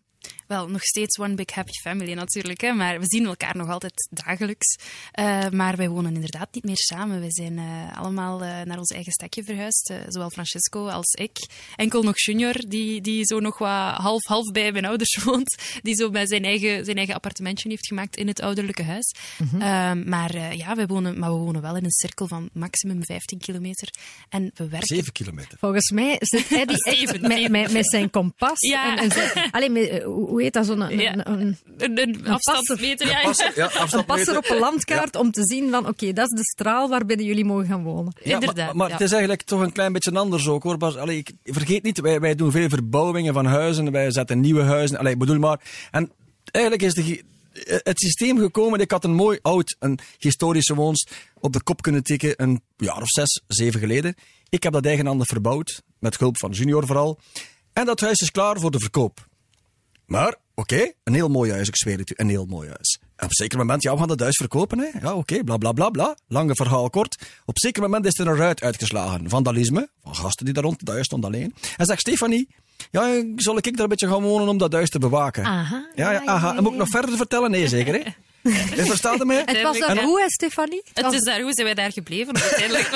Wel, nog steeds one big happy family natuurlijk, hè, maar we zien elkaar nog altijd dagelijks. Uh, maar wij wonen inderdaad niet meer samen. We zijn uh, allemaal uh, naar ons eigen stekje verhuisd, zowel Francesco als ik. Enkel nog Junior, die, die zo nog wat half-half bij mijn ouders woont, die zo bij zijn eigen, zijn eigen appartementje heeft gemaakt in het ouderlijke huis. Mm -hmm. maar ja, wij wonen, maar we wonen wel in een cirkel van maximum 15 kilometer. En we werken... 7 kilometer. Volgens mij zit Eddie echt met, met, met, zijn kompas. Ja. En, en zijn, allee, met, hoe heet dat? Zo'n een, ja. een, een, een, een afstandsmeter. Ja, Pas, ja, een passer op een landkaart om te zien van oké, dat is de straal waarbinnen jullie mogen gaan wonen. Ja, Inderdaad. Maar, maar ja. het is eigenlijk toch een klein beetje anders ook hoor. Bas. Allee, ik, vergeet niet, wij, wij doen veel verbouwingen van huizen. Wij zetten nieuwe huizen. Allee, ik bedoel maar. En eigenlijk is de, het systeem gekomen. Ik had een mooi oud, een historische woonst op de kop kunnen tikken een jaar of zes, zeven geleden. Ik heb dat eigenhandig verbouwd, met hulp van Junior vooral. En dat huis is klaar voor de verkoop. Maar, oké, okay, een heel mooi huis, ik zweer het u, een heel mooi huis. En op een zeker moment, ja, we gaan dat huis verkopen, hè. Ja, oké, okay, bla, bla, bla, bla. Lange verhaal kort. Op een zeker moment is er een ruit uitgeslagen. Vandalisme, van gasten die daar rond het huis stonden alleen. En zegt Stefanie, ja, zal ik daar een beetje gaan wonen om dat huis te bewaken? Aha. Ja, ja, aha. En moet ik nog verder vertellen? Nee, zeker, hè? Je verstaat mij? Het was daar hoe, hè, Stefanie? Het, het is daar hoe zijn wij daar gebleven uiteindelijk.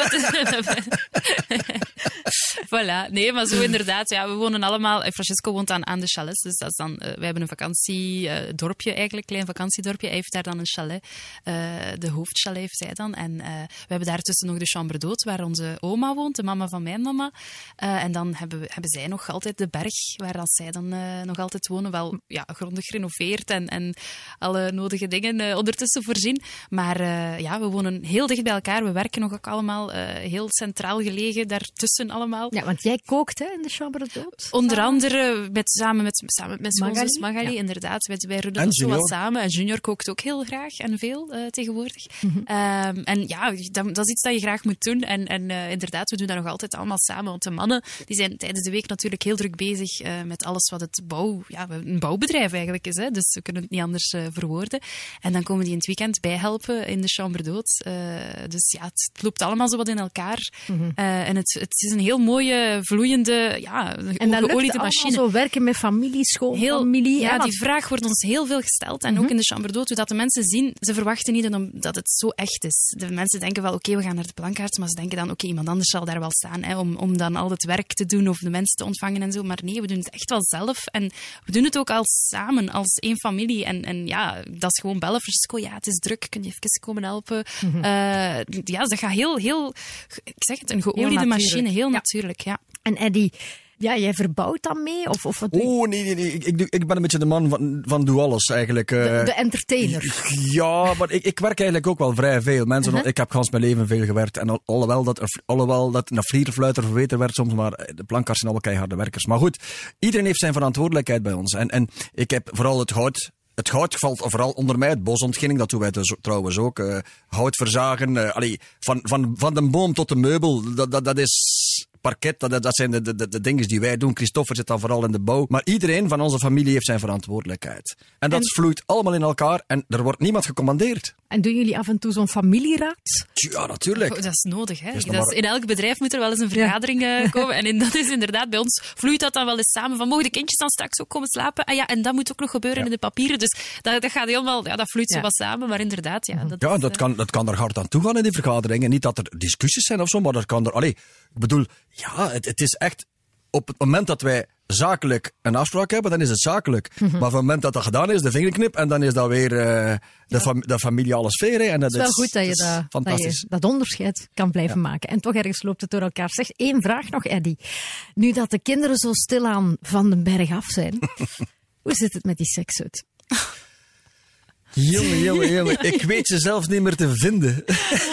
voilà. Nee, maar zo inderdaad. Ja, we wonen allemaal... Francesco woont aan, aan de chalets. Dus dat is dan... Uh, wij hebben een vakantiedorpje eigenlijk, klein vakantiedorpje. Hij heeft daar dan een chalet. Uh, de hoofdchalet heeft zij dan. En uh, we hebben daartussen nog de chambre d'hôte, waar onze oma woont, de mama van mijn mama. en dan hebben, we, hebben zij nog altijd de berg, waar dan zij dan nog altijd wonen. Wel ja, grondig gerenoveerd en, en alle nodige dingen uh, ondertussen voorzien. Maar uh, ja, we wonen heel dicht bij elkaar. We werken nog ook allemaal uh, heel centraal gelegen daartussen allemaal. Ja, want jij kookt hè, in de chambre d'hôte? Onder andere met, samen met, samen met Magali, Magali ja. inderdaad. Wij, wij runnen zo wat samen. En Junior kookt ook heel graag en veel tegenwoordig. Mm -hmm. um, en ja, dat, dat, is iets dat je graag moet doen. En, en inderdaad, we doen dat nog altijd allemaal samen. Want de mannen die zijn tijdens de week natuurlijk heel druk bezig met alles wat het bouw... Ja, een bouwbedrijf eigenlijk is. Hè, dus we kunnen het niet anders verwoorden. En dan komen die in het weekend bijhelpen in de chambre d'hôte. Uh, dus ja, het, het, loopt allemaal zo wat in elkaar. Mm -hmm. uh, en het, het is een heel mooie, vloeiende, ja, en dat geoliede machine. zo werken met familie, schoolfamilie. Ja, die vraag wordt ons heel veel gesteld. En mm -hmm. ook in de chambre d'hôte, dat de mensen zien, ze verwachten niet dat het zo echt is. De mensen denken wel, oké, okay, we gaan naar de plankaart, maar ze denken dan, oké, okay, iemand anders zal daar wel staan, hè, om, om dan al het werk te doen of de mensen te ontvangen en zo. Maar nee, we doen het echt wel zelf. En we doen het ook als samen, als één familie. En, en ja, dat is gewoon bellen Ja, het is druk, kun je even komen helpen? Mm -hmm. uh, ja, dat gaat heel, heel, ik zeg het, een geoliede machine, heel ja. natuurlijk, ja. En Eddie, ja, jij verbouwt dan mee? Of, of wat oh, nee, nee, nee. Ik, ik, ik ben een beetje de man van, van doe alles eigenlijk. De, de, entertainer. Ja, maar ik, ik werk eigenlijk ook wel vrij veel. Mensen, uh -huh. Ik heb gans mijn leven veel gewerkt. En al, alhoewel dat, alhoewel dat een vlierfluiter verweten werd soms, maar de plankaars zijn allemaal keiharde werkers. Maar goed, iedereen heeft zijn verantwoordelijkheid bij ons. En, en ik heb vooral het hout het hout valt vooral onder mij, het bosontginning, dat doen wij dus trouwens ook. Uh, hout verzagen, allee, van, van, van de boom tot de meubel, dat, dat, dat is parket, dat, dat zijn de, de, de dingen die wij doen. Christopher zit dan vooral in de bouw. Maar iedereen van onze familie heeft zijn verantwoordelijkheid. En dat en... vloeit allemaal in elkaar en er wordt niemand gecommandeerd. En doen jullie af en toe zo'n familieraad? Ja, natuurlijk. Oh, dat is nodig, hè? Is dat is, in elk bedrijf moet er wel eens een vergadering ja. komen. En in, dat is inderdaad, bij ons vloeit dat dan wel eens samen. Van, mogen de kindjes dan straks ook komen slapen? Ah ja, en dat moet ook nog gebeuren ja. in de papieren. Dus dat, dat gaat helemaal, ja, dat vloeit zo wat samen. Maar inderdaad, ja. Dat ja, is, dat, kan, dat kan er hard aan toe gaan in die vergaderingen. Niet dat er discussies zijn of zo, maar dat kan er... Allee, ik bedoel, ja, het, het is echt... Op het moment dat wij zakelijk een afspraak hebben, dan is het zakelijk. Mm -hmm. Maar op het moment dat dat gedaan is, de vingerknip, en dan is dat weer uh, de, fam de familiale sfeer. Hè, en dat het is wel is, goed dat je dat, dat, je dat onderscheid kan blijven ja. maken. En toch ergens loopt het door elkaar. Zeg, één vraag nog, Eddy. Nu dat de kinderen zo stilaan van de berg af zijn, hoe zit het met die sekshut? Jongen, jongen, jongen. Ik weet ze zelfs niet meer te vinden.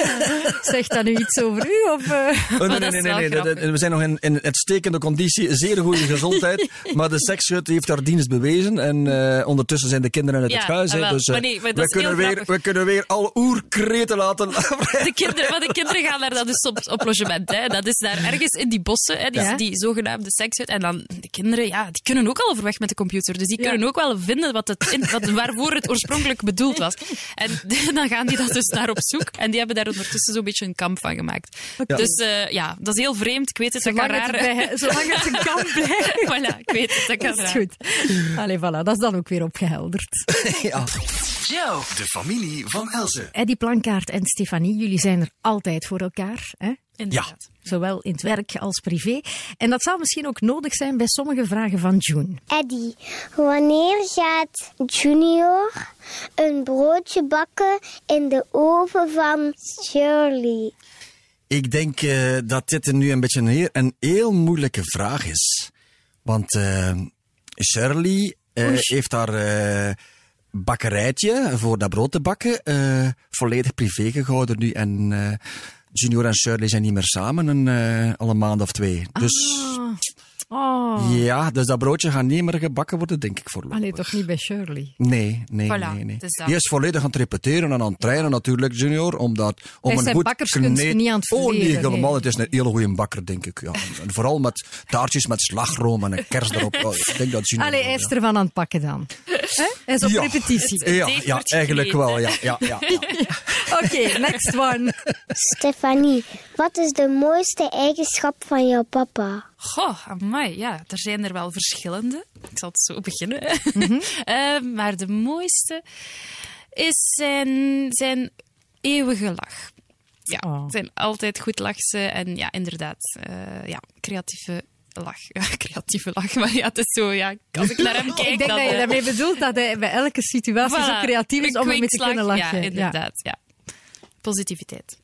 Zegt dat nu iets over u? Of, uh... oh, nee, nee, nee. nee. We zijn nog in, in uitstekende conditie, zeer goede gezondheid. maar de sekshut heeft haar dienst bewezen. En uh, ondertussen zijn de kinderen uit ja, het huis. Wel, dus uh, maar nee, maar we, kunnen weer, we kunnen weer alle oerkreten laten de kinderen, Maar de kinderen gaan daar dan dus op, op logement. Hè. Dat is daar ergens in die bossen, hè, die, ja. die zogenaamde sekshut. En dan de kinderen, ja, die kunnen ook al overweg met de computer. Dus die kunnen ook wel vinden wat het in, wat, waarvoor het oorspronkelijk bedoeld was. En dan gaan die dat dus naar op zoek. En die hebben daar ondertussen zo'n beetje een kamp van gemaakt. Dus eh, ja, dat is heel vreemd. Ik weet het, dat kan Zolang het, raar... bij, zolang het een kamp blijft. voilà, ik weet het, dat kan Dat is raar. goed. Allee, voilà, dat is dan ook weer opgehelderd. ja. Joe, de familie van Elze. Eddie Plankaart en Stefanie, jullie zijn er altijd voor elkaar. Hè? Inderdaad. Zowel in het werk als privé. En dat zal misschien ook nodig zijn bij sommige vragen van June. Eddie, wanneer gaat Junior een broodje bakken in de oven van Shirley? Ik denk eh, dat dit nu een beetje een heel, een heel moeilijke vraag is. Want eh, Shirley eh, heeft haar eh, bakkerijtje voor dat brood te bakken eh, volledig privé gehouden nu. En eh, Junior en Shirley zijn niet meer samen een, eh, al een maand of twee. Dus Oh, ja, dus dat broodje gaat niet meer gebakken worden, denk ik voorlopig. allee, toch niet bij Shirley. Nee, nee, Voilà, nee, nee. dat. Die is volledig aan het repeteren en aan het trainen natuurlijk, Junior, omdat om Hij een goed kneed- niet aan het Oh nee, verleren, helemaal. nee. Het is een hele goede bakker, denk ik. Ja. En vooral met taartjes met slagroom en een kers erop. Oh, ik denk dat Junior... Allee, hij is ervan aan het pakken dan. Hè? Hij is op Ja. repetitie. Ja, ja, eigenlijk wel. Ja, ja, ja, ja. Oké, next one. Stefanie, wat is de mooiste eigenschap van jouw papa? Goh, amai, ja, er zijn er wel verschillende. Ik zal het zo beginnen. Eh, maar de mooiste is zijn, zijn eeuwige lach. Ja, Oh. zijn altijd goed lachse en ja, inderdaad, eh, ja, creatieve lach. Ja, creatieve lach, maar ja, het is zo, ja, als ik naar hem kijk, Ik denk dat je eh, daarmee bedoelt dat hij bij elke situatie zo creatief is om ermee te kunnen lachen. Ja, inderdaad, ja. Positiviteit.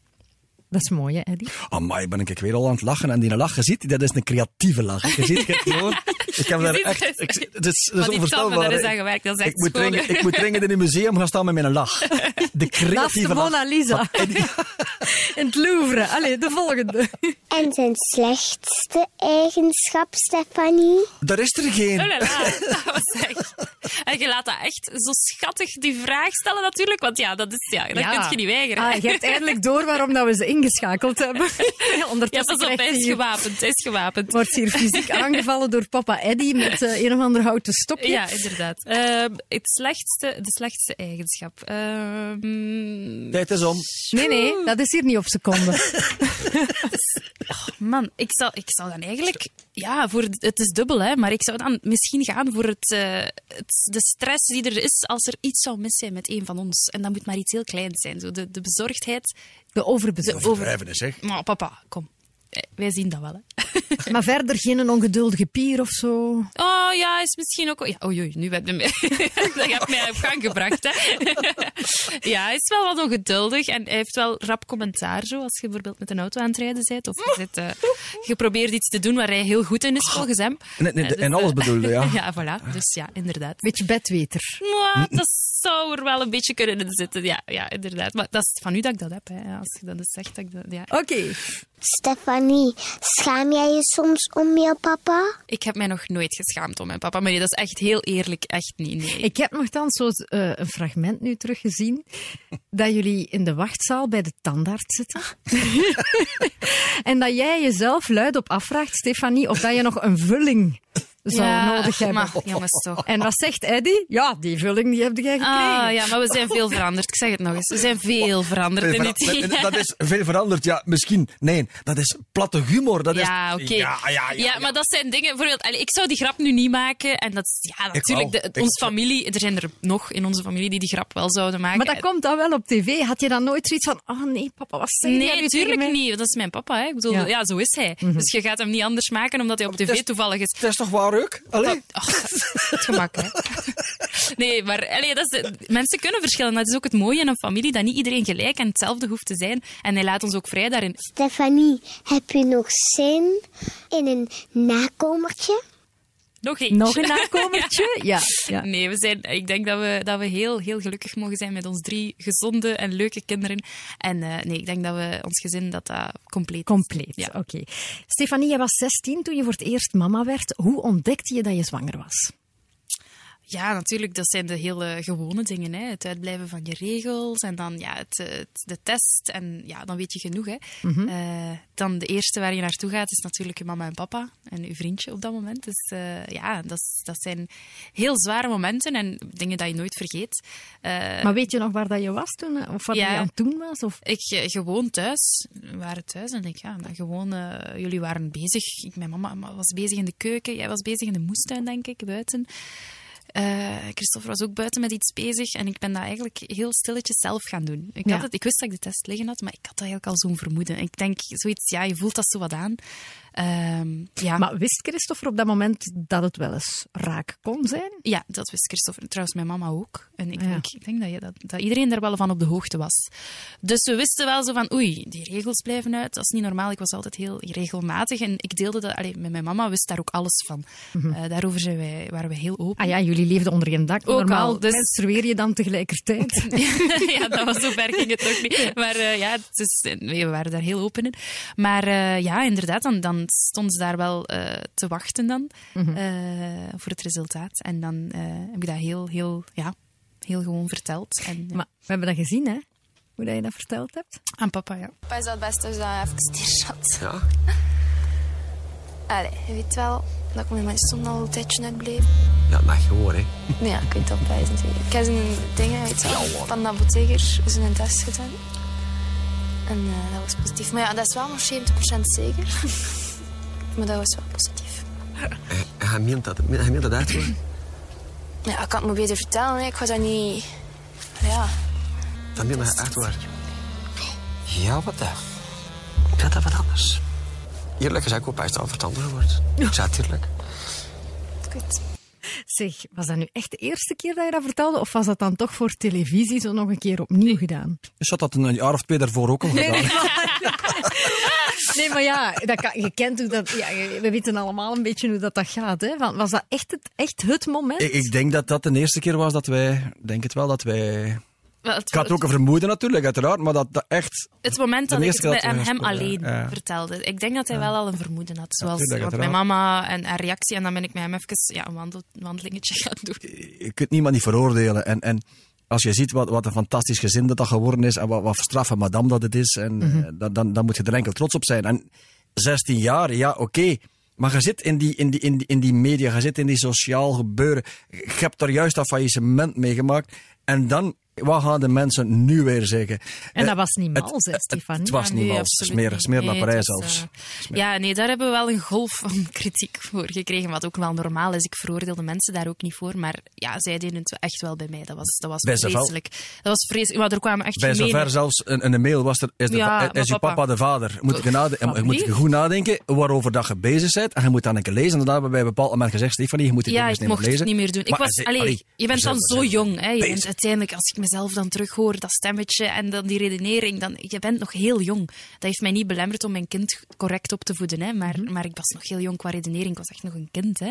Dat is mooi, hè, Eddie? Amai, ben ik weer al aan het lachen. En die lach, je ziet, dat is een creatieve lach. Je ziet het gewoon. Ik heb daar echt... het. Ik, het is, het is Maar die onvoorstelbaar. tanden, daar is Ik- aan gewerkt, dat is echt ik moet, hè. ik moet dringend in een museum gaan staan met mijn lach. De creatieve de lach. Mona Lisa. In het Louvre. Allee, de volgende. En zijn slechtste eigenschap, Stefanie? Daar is er geen. Oh la la, dat was echt... En je laat dat echt zo schattig die vraag stellen natuurlijk, want ja, dat, is, ja, dat kun je niet weigeren. Ah, je hebt eindelijk door waarom dat we ze ingeschakeld hebben. ja, Ondertussen pas op, krijgt hij is gewapend, hij is gewapend. wordt hier fysiek aangevallen door papa Eddie met eh, een of ander houten stokje. Ja, inderdaad. Ehm, het slechtste, de slechtste eigenschap. Ehm, Tijd is om. Nee, nee, dat is hier niet op seconde. man, ik zou, ik zou dan eigenlijk... Ja, voor, het is dubbel, hè, maar ik zou dan misschien gaan voor het, eh, het, de stress die er is als er iets zou mis zijn met een van ons. En dat moet maar iets heel kleins zijn. Zo de, de bezorgdheid. De overbezorgd. Overdrijven is, zeg. Maar papa, kom. Eh, Wij zien dat wel, hè. Maar verder geen ongeduldige pier of zo. Oh ja, is misschien ook. Ja, oei, oei, nu heb je mij. dat hebt mij op gang gebracht, hè? ja, hij is wel wat ongeduldig en hij heeft wel rap commentaar. Zo, als je bijvoorbeeld met een auto aan het rijden bent of je, zit, eh, je probeert iets te doen waar hij heel goed in is, volgens hem. En, en, Eh, dus, en alles bedoelde, ja. ja, voilà. Dus ja, inderdaad. Beetje bedweter. Maar dat zou er wel een beetje kunnen in zitten. Ja, ja, inderdaad. Maar dat is van u dat ik dat heb. Hè. Als je dat eens zegt, dat ik dat. Ja. Oké. Stefanie, schaam jij je soms om jouw papa? Ik heb mij nog nooit geschaamd om mijn papa. Maar nee, dat is echt heel eerlijk. Echt niet. Nee. Ik heb nogthans zo eh, een fragment nu teruggezien dat jullie in de wachtzaal bij de tandarts zitten. en dat jij jezelf luidop afvraagt, Stefanie, of dat je nog een vulling zou ja, nodig hebben. Maar, jongens, toch. En wat zegt Eddie? Ja, die vulling die heb jij gekregen. Ah, ja, maar we zijn veel veranderd. Ik zeg het nog eens. We zijn veel veranderd in die tien Dat is veel veranderd, ja, misschien. Nee, dat is platte humor. Dat is, Ja, oké. Ja, ja, ja, Ja, maar dat zijn dingen... Bijvoorbeeld, allee, ik zou die grap nu niet maken. En dat is... Ja, natuurlijk. De, onze familie... Er zijn er nog in onze familie die die grap wel zouden maken. Maar dat komt dan wel op tv. Had je dan nooit zoiets van, oh nee, papa, wat zeg Nee, natuurlijk niet. Dat is mijn papa. Hè. Ik bedoel, Ja. Mhm. ja. zo is hij. Dus je gaat hem niet anders maken omdat hij op tv is- toevallig is. Dat is toch waar ook? Allee? Ach, het gemak, hè. Nee, maar allee, dat is, mensen kunnen verschillen. Dat is ook het mooie in een familie, dat niet iedereen gelijk en hetzelfde hoeft te zijn. En hij laat ons ook vrij daarin. Stefanie, heb je nog zin in een nakomertje? Nog eentje. Nog een nakomertje? Ja. ja. Nee, we zijn, ik denk dat we, dat we heel, heel gelukkig mogen zijn met ons drie gezonde en leuke kinderen. En eh, nee, ik denk dat we ons gezin dat dat compleet. Compleet, Ja. oké. Stefanie, jij was 16 toen je voor het eerst mama werd. Hoe ontdekte je dat je zwanger was? Ja, natuurlijk, dat zijn de hele gewone dingen. Hè. Het uitblijven van je regels en dan ja, het, het- de test. En ja, dan weet je genoeg. Hè. Eh, dan de eerste waar je naartoe gaat is natuurlijk je mama en papa en je vriendje op dat moment. Dus eh, ja, dat, dat zijn heel zware momenten en dingen dat je nooit vergeet. Eh, Maar weet je nog waar dat je was toen? Of wat Ja. je aan het doen was? Of... ik gewoon thuis. We waren thuis en ik, ja, dan gewoon, jullie waren bezig. Ik, mijn mama was bezig in de keuken. Jij was bezig in de moestuin, denk ik, buiten. Eh, Christopher was ook buiten met iets bezig. En ik ben dat eigenlijk heel stilletjes zelf gaan doen. Ik, Ja. had het, ik wist dat ik de test liggen had, maar ik had eigenlijk al zo'n vermoeden. Ik denk, zoiets, ja, je voelt dat zo wat aan. Ehm, ja. Maar wist Christopher op dat moment dat het wel eens raak kon zijn? Ja, dat wist Christopher. Trouwens, mijn mama ook. En ik Ja. denk, ik denk dat, je, dat, dat iedereen daar wel van op de hoogte was. Dus we wisten wel zo van, oei, die regels blijven uit. Dat is niet normaal. Ik was altijd heel regelmatig. En ik deelde dat, allee, met mijn mama wist daar ook alles van. Eh, daarover zijn wij, waren we heel open. Ah ja, jullie leefden onder één dak. Ook Normaal al, dus- menstrueer je dan tegelijkertijd. ja, dat was zo ver ging het nog niet. Maar eh, ja, we waren daar heel open in. Maar eh, ja, inderdaad, dan, dan stonden ze daar wel eh, te wachten dan eh, voor het resultaat. En dan eh, heb ik dat heel, heel, ja, heel gewoon verteld. En, ja, Maar we hebben dat gezien, hè? Hoe dat je dat verteld hebt. aan papa, ja. Papa is dat het beste als dat even stier zat. Ja? Allee, je weet wel dat ik met mijn stond al een tijdje uitbleef. Ja, dat gewoon, hè. Ja, ik weet dat bij zijn. Ik heb zijn dingen, weet je wel, van de apotheker een test gedaan. En eh, dat was positief. Maar ja, dat is wel nog 70% zeker. maar dat was wel positief. En hij meent dat, hij meent dat uit, hoor. Ja, ik kan het me beter vertellen. Hè. Ik ga dat niet... Ja, Dat meent dat uit, hoor. Ja, wat dan? Ik had dat wat anders. Eerlijk gezegd, ik hoop hij is al verstandig geworden. Ik zei het eerlijk. goed. Zeg, was dat nu echt de eerste keer dat je dat vertelde? Of was dat dan toch voor televisie zo nog een keer opnieuw gedaan? Dus had dat een jaar of twee daarvoor ook al gedaan. Nee, maar ja, dat kan, je kent hoe dat... Ja, we weten allemaal een beetje hoe dat, dat gaat. Hè? Van, was dat echt het, echt het moment? Ik, ik denk dat dat de eerste keer was dat wij, denk het wel, dat wij... Wel, het, Ik had ook een vermoeden natuurlijk, uiteraard, maar dat, dat echt... het moment dat ik het bij hem gesproken alleen ja. vertelde. Ik denk dat hij wel al een vermoeden had. Zoals, tuurlijk, mijn mama en haar reactie. En dan ben ik met hem even ja, een wandel, wandelingetje gaan doen. Je kunt niemand niet veroordelen. En, en als je ziet wat, wat een fantastisch gezin dat, dat geworden is en wat, wat straffe madame dat het is, en, Mhm. eh, dan, dan, dan moet je er enkel trots op zijn. En 16 jaar, ja, oké. Maar je zit in die, in, die, in, die, in die media, je zit in die sociaal gebeuren. Je hebt daar juist dat faillissement meegemaakt. En dan, wat gaan de mensen nu weer zeggen? En Eh, dat was niet het- mals, hè, het- Stefanie? Het was Ja, niet mals. niet. smerig naar Parijs zelfs. eh, ja, nee, daar hebben we wel een golf van kritiek voor gekregen. Wat ook wel normaal is. Ik veroordeelde mensen daar ook niet voor. Maar ja, zij deden het echt wel bij mij. Dat was, dat was vreselijk. Dat was vreselijk. Maar er kwamen echt Bij zover zelfs een, een mail was er, is, de, Ja, is je papa- papa de vader. Moet je, nade, moet je goed nadenken waarover dat je bezig bent. En je moet dan een keer lezen. En dan hebben een bepaald moment gezegd, Stefanie, je moet dit Ja, ik niet mocht meer lezen. het niet meer doen. Ik was, allee, allee, je bent dan zo jong. Hè. Je bent uiteindelijk, als ik mezelf dan terughoor, dat stemmetje en dan die redenering, dan, je bent nog heel jong. Dat heeft mij niet belemmerd om mijn kind correct op te voeden. Hè. Maar, Mhm. maar ik was nog heel jong qua redenering. Ik was echt nog een kind. Hè.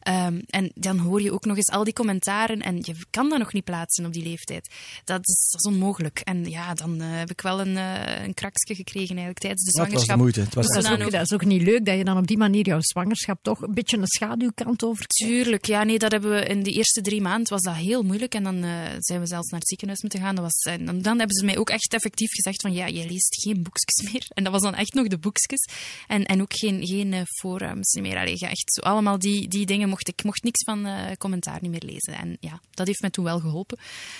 Ehm, en dan hoor je ook nog eens al die commentaren en je kan dat nog niet plaatsen op die leeftijd. Dat is, dat is onmogelijk. En ja, dan eh, heb ik wel een, eh een kraksje gekregen eigenlijk tijdens de Ja, het was zwangerschap. moeite. Het was Moest Dat is, ook- dat is ook niet leuk dat je dan op die manier jouw zwangerschap toch een beetje een schaduwkant over Tuurlijk, ja, nee, dat hebben we in de eerste drie maanden was dat heel moeilijk. En dan eh, zijn we zelfs naar het ziekenhuis moeten gaan. Dat was, en dan, hebben ze mij ook echt effectief gezegd van ja, je leest geen boekjes meer. En dat was dan echt nog de boekjes. En, en ook geen, geen eh, forums meer. Allee, echt zo, allemaal die, die dingen mocht ik mocht niks van eh, commentaar niet meer lezen. En ja, dat heeft me toen wel geholpen.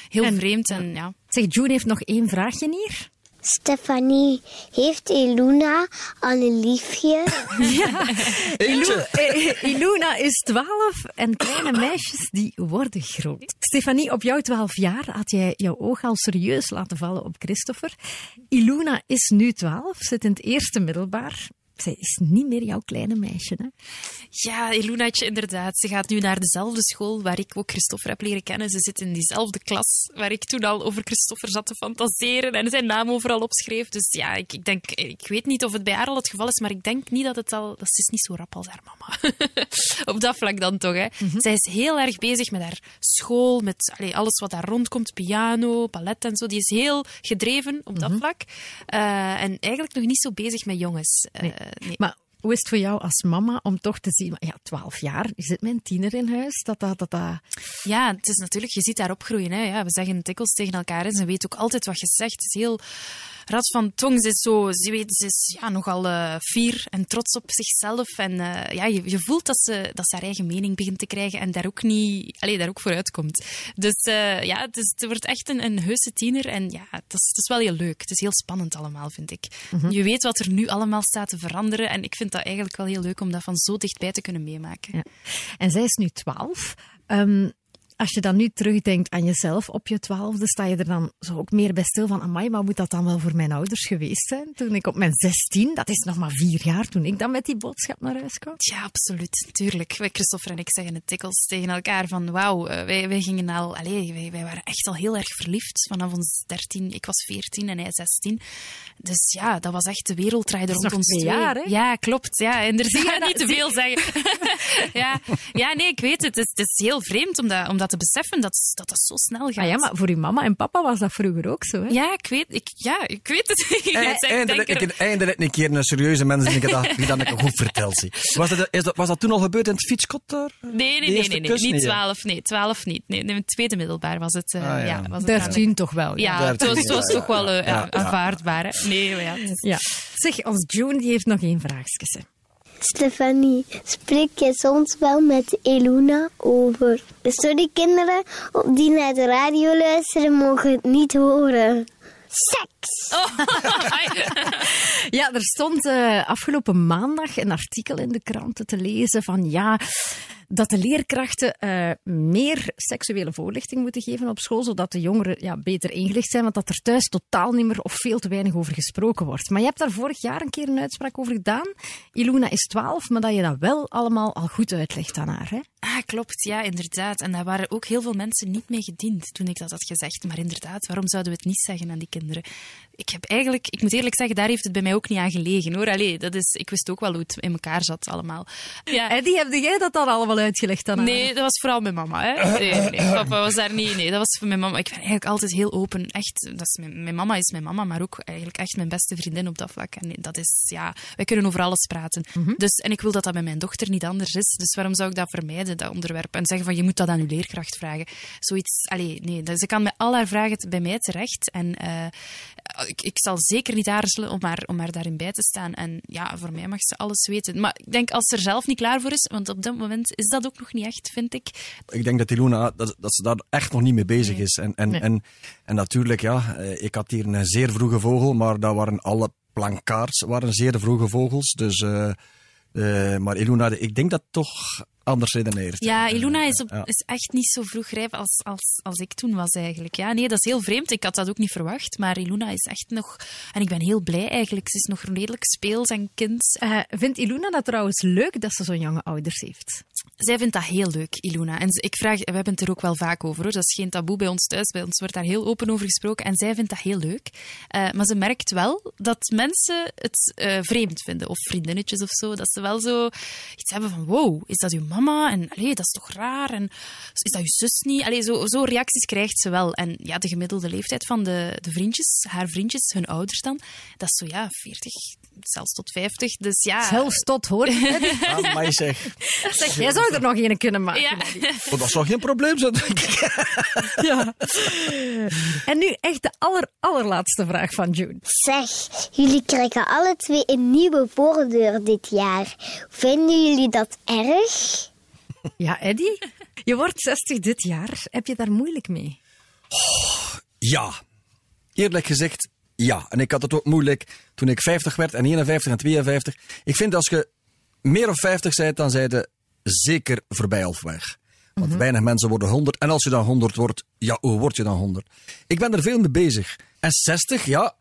Heel En- vreemd en ja. Zeg, June heeft nog één vraagje hier. Stefanie, heeft Eluna al een liefje? Iluna, eh, Iluna is 12 en kleine meisjes die worden groot. Stefanie, op jouw 12 jaar had jij jouw oog al serieus laten vallen op Christopher. Iluna is nu 12, zit in het eerste middelbaar. Zij is niet meer jouw kleine meisje, hè? Ja, Elunaatje, inderdaad. Ze gaat nu naar dezelfde school waar ik ook Christopher heb leren kennen. Ze zit in diezelfde klas waar ik toen al over Christopher zat te fantaseren en zijn naam overal opschreef. Dus ja, ik, ik denk, ik weet niet of het bij haar al het geval is, maar ik denk niet dat het al, dat ze is niet zo rap als haar mama. Op dat vlak dan toch, hè. Zij is heel erg bezig met haar school, met allee, alles wat daar rondkomt, piano, ballet en zo. Die is heel gedreven op dat vlak. Eh, en eigenlijk nog niet zo bezig met jongens. Eh, nee. Maar Hoe is het voor jou als mama om toch te zien, ja, 12 jaar, je zit met een tiener in huis, dat dat, dat, dat... Ja, het is natuurlijk, je ziet daar opgroeien. Hè. Ja, we zeggen dikwijls tegen elkaar en ze weet ook altijd wat je zegt. Het is heel Rad van Tong ze is zo, ze, weet, ze is ja, nogal uh, fier en trots op zichzelf. En uh, ja, je, je, voelt dat ze, dat ze haar eigen mening begint te krijgen en daar ook niet, allez, daar ook vooruit komt. Dus uh, ja, het, is, het, wordt echt een, een heuse tiener. En ja, het is, het is wel heel leuk. Het is heel spannend allemaal, vind ik. Mm -hmm. Je weet wat er nu allemaal staat te veranderen. En ik vind dat eigenlijk wel heel leuk om dat van zo dichtbij te kunnen meemaken. Ja. En zij is nu twaalf. Um, als je dan nu terugdenkt aan jezelf op je twaalfde, sta je er dan zo ook meer bij stil van, amai, maar moet dat dan wel voor mijn ouders geweest zijn? Toen ik op mijn zestien, dat is nog maar vier jaar, toen ik dan met die boodschap naar huis kwam. Ja, absoluut. Tuurlijk. Wij, Christopher en ik zeggen het dikwijls tegen elkaar van, wauw, wij, wij gingen al, allez, wij, wij waren echt al heel erg verliefd vanaf ons dertien. Ik was veertien en hij zestien. Dus ja, dat was echt de wereld draaide rond ons twee. Jaar, hè? Ja, klopt. Ja, inderdaad. Ja, niet te veel zeggen. ja. ja, nee, ik weet het. Het is, het is heel vreemd om dat, om dat te beseffen dat, dat dat zo snel gaat. Ah ja, maar voor uw mama en papa was dat vroeger ook zo, hè? Ja, ik weet, ik, ja, ik weet het. eindelijk, ik, eindelijk een keer een serieuze mens die dat, die dat ik goed vertelt. Was dat, is dat, was dat toen al gebeurd in het fietskot daar? Nee, nee, nee, nee, nee, niet twaalf. Nee, twaalf niet. Nee, in het tweede middelbaar was het. Uh, ah, ja. ja was het Dertien toch wel. Ja, het was, was toch wel uh, ja, aanvaardbaar. Hè? Nee, maar ja, ja. Zeg, ons June die heeft nog één vraagje. Stefanie, spreek je soms wel met Eluna over? Sorry kinderen, die naar de radio luisteren mogen het niet horen. Seks! Ja, er stond uh, afgelopen maandag een artikel in de kranten te lezen van ja, dat de leerkrachten uh, meer seksuele voorlichting moeten geven op school, zodat de jongeren ja, beter ingelicht zijn, want dat er thuis totaal niet meer of veel te weinig over gesproken wordt. Maar je hebt daar vorig jaar een keer een uitspraak over gedaan. Iluna is 12, maar dat je dat wel allemaal al goed uitlegt aan haar, hè? Ah, klopt, ja, inderdaad. En daar waren ook heel veel mensen niet mee gediend toen ik dat had gezegd. Maar inderdaad, waarom zouden we het niet zeggen aan die kinderen? Ik heb eigenlijk, ik moet eerlijk zeggen, daar heeft het bij mij ook niet aan gelegen hoor. Allee, dat is, ik wist ook wel hoe het in elkaar zat allemaal. Ja. Eddie, heb jij dat dan allemaal uitgelegd dan? Nee, dat was vooral mijn mama. Hè? Nee, nee, papa was daar niet. Nee, dat was voor mijn mama. Ik ben eigenlijk altijd heel open. Echt, dat is mijn, mijn, mama is mijn mama, maar ook eigenlijk echt mijn beste vriendin op dat vlak. En dat is, ja, wij kunnen over alles praten. Mm -hmm. Dus, en ik wil dat dat bij mijn dochter niet anders is. Dus waarom zou ik dat vermijden, dat onderwerp? En zeggen van, je moet dat aan uw leerkracht vragen. Zoiets, allee, nee. Dus ze kan met al haar vragen bij mij terecht. En uh, ik, ik zal zeker niet aarzelen om haar, om haar daarin bij te staan. En ja, voor mij mag ze alles weten. Maar ik denk als ze er zelf niet klaar voor is, want op dat moment is dat ook nog niet echt, vind ik. Ik denk dat Ilona, dat, dat ze daar echt nog niet mee bezig nee. is. En, en, nee. en, en natuurlijk, ja, ik had hier een zeer vroege vogel, maar daar waren alle plankaards waren zeer vroege vogels. Dus, uh, uh, maar Ilona, ik denk dat toch anders redeneert. Ja, Iluna is, op, ja. is echt niet zo vroeg rijp als, als, als ik toen was eigenlijk. Ja, nee, dat is heel vreemd. Ik had dat ook niet verwacht. Maar Iluna is echt nog... En ik ben heel blij eigenlijk. Ze is nog redelijk speels en kind. Uh, vindt Iluna dat trouwens leuk dat ze zo'n jonge ouders heeft? Zij vindt dat heel leuk, Iluna. En ik vraag... We hebben het er ook wel vaak over, hoor. Dat is geen taboe bij ons thuis. Bij ons wordt daar heel open over gesproken. En zij vindt dat heel leuk. Uh, maar ze merkt wel dat mensen het uh, vreemd vinden. Of vriendinnetjes of zo. Dat ze wel zo iets hebben van... Wow, is dat uw mama en allee, dat is toch raar en is dat je zus niet? Allee, zo, zo reacties krijgt ze wel. En ja, de gemiddelde leeftijd van de, de vriendjes, haar vriendjes, hun ouders dan, dat is zo ja, 40, zelfs tot 50. Dus ja. Zelfs tot hoor. ah, maar zeg. zeg. Jij zou er nog een kunnen maken. Ja. Oh, dat zou geen probleem zijn, denk ik. ja. En nu echt de aller, allerlaatste vraag van June. Zeg, jullie krijgen alle twee een nieuwe voordeur dit jaar. Vinden jullie dat erg? Ja, Eddie, je wordt 60 dit jaar. Heb je daar moeilijk mee? Oh, ja. Eerlijk gezegd, ja. En ik had het ook moeilijk toen ik 50 werd en 51 en 52. Ik vind als je meer of 50 bent, dan zijn je zeker voorbij of weg. Want mm-hmm. weinig mensen worden 100. En als je dan 100 wordt, ja, hoe word je dan 100? Ik ben er veel mee bezig. En 60, ja,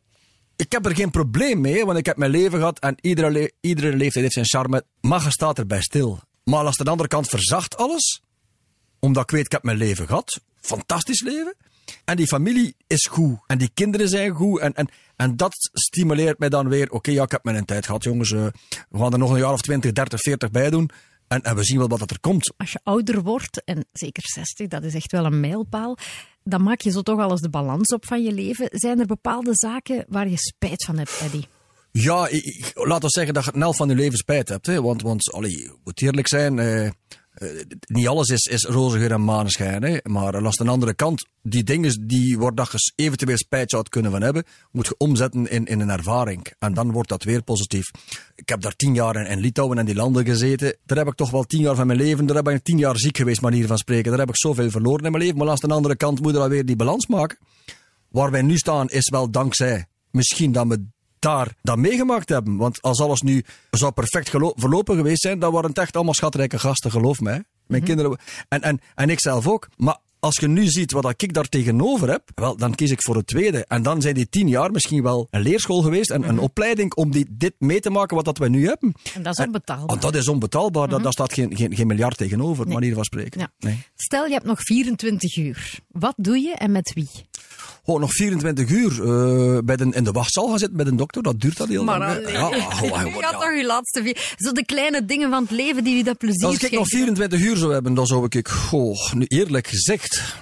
ik heb er geen probleem mee, want ik heb mijn leven gehad en iedere, le iedere leeftijd heeft zijn charme. Maar je staat erbij stil. Maar als de andere kant verzacht alles, omdat ik weet, ik heb mijn leven gehad, fantastisch leven. En die familie is goed. En die kinderen zijn goed. En, en, en dat stimuleert mij dan weer. Oké, ja, ik heb mijn tijd gehad, jongens. Uh, we gaan er nog een jaar of 20, 30, 40 bij doen. En, en we zien wel wat er komt. Als je ouder wordt, en zeker 60, dat is echt wel een mijlpaal. Dan maak je zo toch alles de balans op van je leven. Zijn er bepaalde zaken waar je spijt van hebt, Eddie? Ja, ik, laat ons zeggen dat je een helft van je leven spijt hebt. Hè? Want, want allee, moet eerlijk zijn, eh, eh, niet alles is, is geur en maneschijn. Maar aan de andere kant, die dingen die waar dat je eventueel spijt zou kunnen van hebben, moet je omzetten in, in een ervaring. En dan wordt dat weer positief. Ik heb daar tien jaar in, Litouwen en die landen gezeten. Daar heb ik toch wel tien jaar van mijn leven. Daar heb ik tien jaar ziek geweest, manier van spreken. Daar heb ik zoveel verloren in mijn leven. Maar aan de andere kant moet je dan weer die balans maken. Waar wij nu staan is wel dankzij misschien dat we daar dat meegemaakt hebben. Want als alles nu zou perfect verlopen geweest zijn, dan waren het echt allemaal schatrijke gasten, geloof mij. Mijn kinderen en, en, en ik zelf ook. Maar als je nu ziet wat ik daar tegenover heb, wel, dan kies ik voor het tweede. En dan zijn die tien jaar misschien wel een leerschool geweest en een opleiding om die, dit mee te maken wat dat wij nu hebben. En dat is onbetaalbaar. Want dat is onbetaalbaar, daar, daar staat geen, geen, geen miljard tegenover, manier van spreken. Ja. Nee. Stel, je hebt nog 24 uur. Wat doe je en met wie? Oh, nog 24 uur eh, bij de, in de wachtzaal gaan zitten met een dokter, dat duurt dat heel lang. hè. Ja, oh, oh, je oh, gaat ja. toch je laatste vier... Zo de kleine dingen van het leven die je dat plezier Als ik nog geven. 24 uur zou hebben, dan zou ik, goh, nu eerlijk gezegd,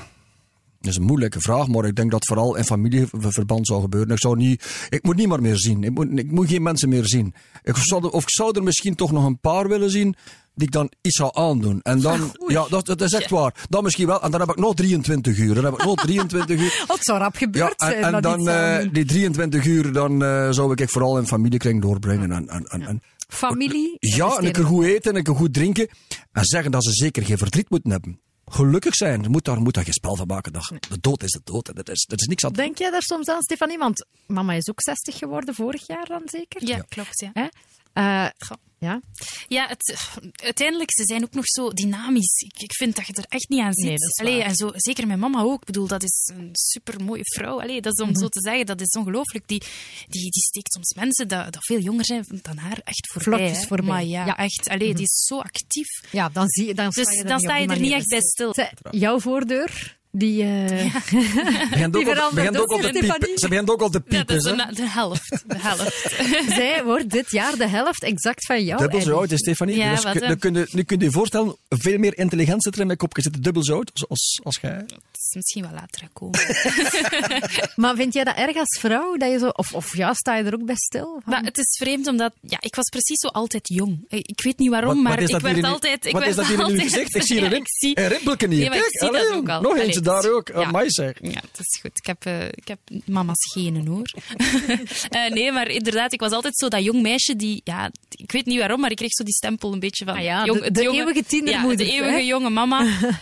dat is een moeilijke vraag, maar ik denk dat vooral in familieverband zou gebeuren. Ik zou niet, ik moet niemand meer zien. Ik moet, ik moet geen mensen meer zien. Ik zou, of ik zou er misschien toch nog een paar willen zien, die ik dan iets zou aandoen. En dan, ja, dat, dat is echt waar. Dan misschien wel. En dan heb ik nog 23 uur. Dan heb ik nog 23 uur. Het zou rap Ja, gebeurd en, zijn. en dat dan eh, doen. die 23 uur, dan eh, zou ik vooral in familiekring doorbrengen. En, en, en, en, Familie. ja, en een het keer enige. goed eten en een keer goed drinken. En zeggen dat ze zeker geen verdriet moeten hebben. Gelukkig zijn. Je moet daar, moet daar geen spel van maken. Dat, de dood is de dood. En Dat is, dat is niks aan Denk jij daar soms aan, Stefanie? Want mama is ook 60 geworden vorig jaar dan zeker? Ja, klopt, ja. Hè? Eh, ja? Ja, het, uiteindelijk, ze zijn ook nog zo dynamisch. Ik, ik vind dat je er echt niet aan ziet. Nee, Allee, en zo, zeker mijn mama ook. Ik bedoel, dat is een super mooie vrouw. Allee, dat is om Mhm. zo te zeggen, dat is ongelooflijk. Die, die, die steekt soms mensen dat, dat veel jonger zijn dan haar echt voorbij. Vlotjes voorbij. Maar ja, Ja. Mhm. echt. Allee, die is zo actief. ja, dan, zie je, dan Dus sta je er dan niet sta je er niet echt bij stil. Jouw voordeur, die... eh, Begint ook, Die al, begint ook al te piepen. Ze begint ook al te Ja, dat piepen. is de, de helft. De helft. zij wordt dit jaar de helft exact van jou. Dubbel zo oud is Stefanie. Ja, dus wat, kun- hè? dan kun je, nu kun je je voorstellen, veel meer intelligentie zit er in mijn kopje zitten. Dubbel zo oud als, als, als jij. Het is misschien wel later gekomen. Maar vind jij dat erg als vrouw? Dat je zo, of, of ja, sta je er ook bij stil? Van? Maar het is vreemd, omdat ja, ik was precies zo altijd jong. Ik, ik weet niet waarom, Wat- maar wat ik werd altijd... Ik wat werd is dat hier in uw gezicht? Ik zie erin. zie- Een rimpelken hier. Maar ik Kijk, zie dat ook al. Nog eentje daar ook. ja. Amai zeg. Ja, het is goed. Ik heb, eh, ik heb mama's genen, hoor. Eh, nee, maar inderdaad, ik was altijd zo dat jong meisje die... Ja, ik weet niet waarom, maar ik kreeg zo die stempel een beetje van... Ah ja, jong- de- het de jonge- eeuwige tienermoeder, Ja, de eeuwige hè? jonge mama.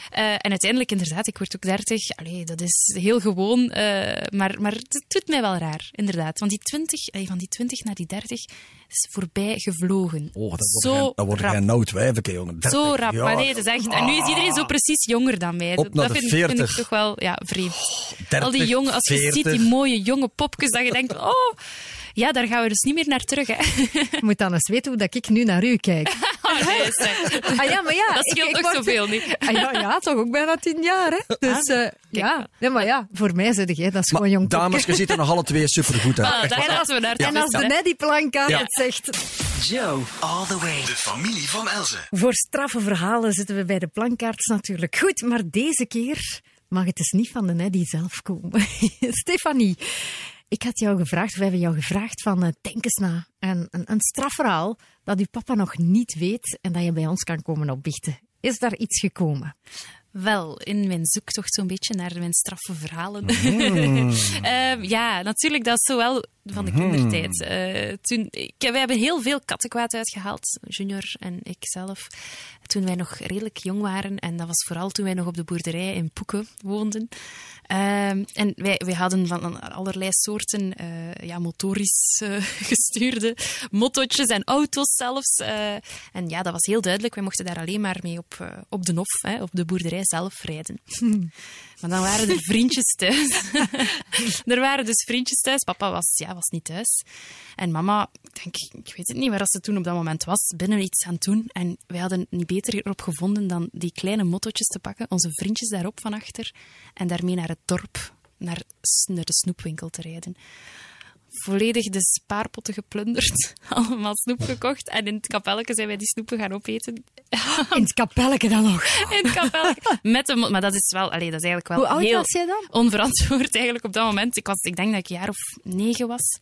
Eh, en uiteindelijk, inderdaad, ik word ook dertig. Allee, dat is heel gewoon. eh, maar, maar het doet mij wel raar, inderdaad. Want die twintig, allee, van die twintig naar die dertig is voorbij gevlogen. Oh, dat wordt, zo dat oud wijfje, jongen. Zo 30 rap, maar nee, het is echt... En nu is iedereen zo precies jonger dan mij. Op Dat, naar dat de vind, vind ik 40. toch wel ja, vreemd. 30, Al die jonge, als je ziet 40. die mooie jonge popjes, dat je denkt, oh, ja, daar gaan we dus niet meer naar terug. Hè. Je moet dan eens weten hoe dat ik nu naar u kijk. Oh, nee, zeg. Ah ja, maar ja. Dat ik- scheelt ik toch word- zoveel niet. Ah, ja, ja, toch ook bijna tien jaar, hè? Dus eh, ja. Nee, maar ja, voor mij zeg jij, dat is Maar gewoon jong. dames, je ziet er nog alle twee supergoed uit. Ah, daar laten we naar En als de Neddy Planka Ja. het zegt. Joe, all the way. De familie van Elze. Voor straffe verhalen zitten we bij de plankaarts natuurlijk. Goed, maar deze keer mag het dus niet van de Neddy zelf komen. Stefanie, ik had jou gevraagd, we hebben jou gevraagd van uh, denk eens na. Een, een, een strafverhaal dat uw papa nog niet weet en dat je bij ons kan komen opbiechten. Is daar iets gekomen? Wel, in mijn zoektocht zo'n beetje naar mijn straffe verhalen. Mm. Ehm, ja, natuurlijk, dat is zowel van de kindertijd. Eh, toen, ik, wij hebben heel veel kattenkwaad uitgehaald, Junior en ik zelf, toen wij nog redelijk jong waren. En dat was vooral toen wij nog op de boerderij in Poeken woonden. Ehm, en wij, wij hadden van allerlei soorten eh, ja, motorisch eh, gestuurde mottootjes en auto's zelfs. en ja, dat was heel duidelijk. Wij mochten daar alleen maar mee op, op de nof, hè, op de boerderij zelf rijden. Maar dan waren er vriendjes thuis. er waren dus vriendjes thuis. Papa was, ja, was niet thuis. En mama, ik denk, ik weet het niet waar ze toen op dat moment was, binnen iets aan het doen. En wij hadden niet beter erop gevonden dan die kleine mottootjes te pakken, onze vriendjes daarop van achter, en daarmee naar het dorp, naar, naar de snoepwinkel te rijden. Volledig de spaarpotten geplunderd, allemaal snoep gekocht. En in het kapelletje zijn wij die snoepen gaan opeten. In het kapelletje dan nog. In het kapelletje. Met de, maar dat is wel, allee, dat is eigenlijk wel Hoe oud heel was jij dan? onverantwoord eigenlijk op dat moment. Ik, was, ik denk dat ik een jaar of negen was.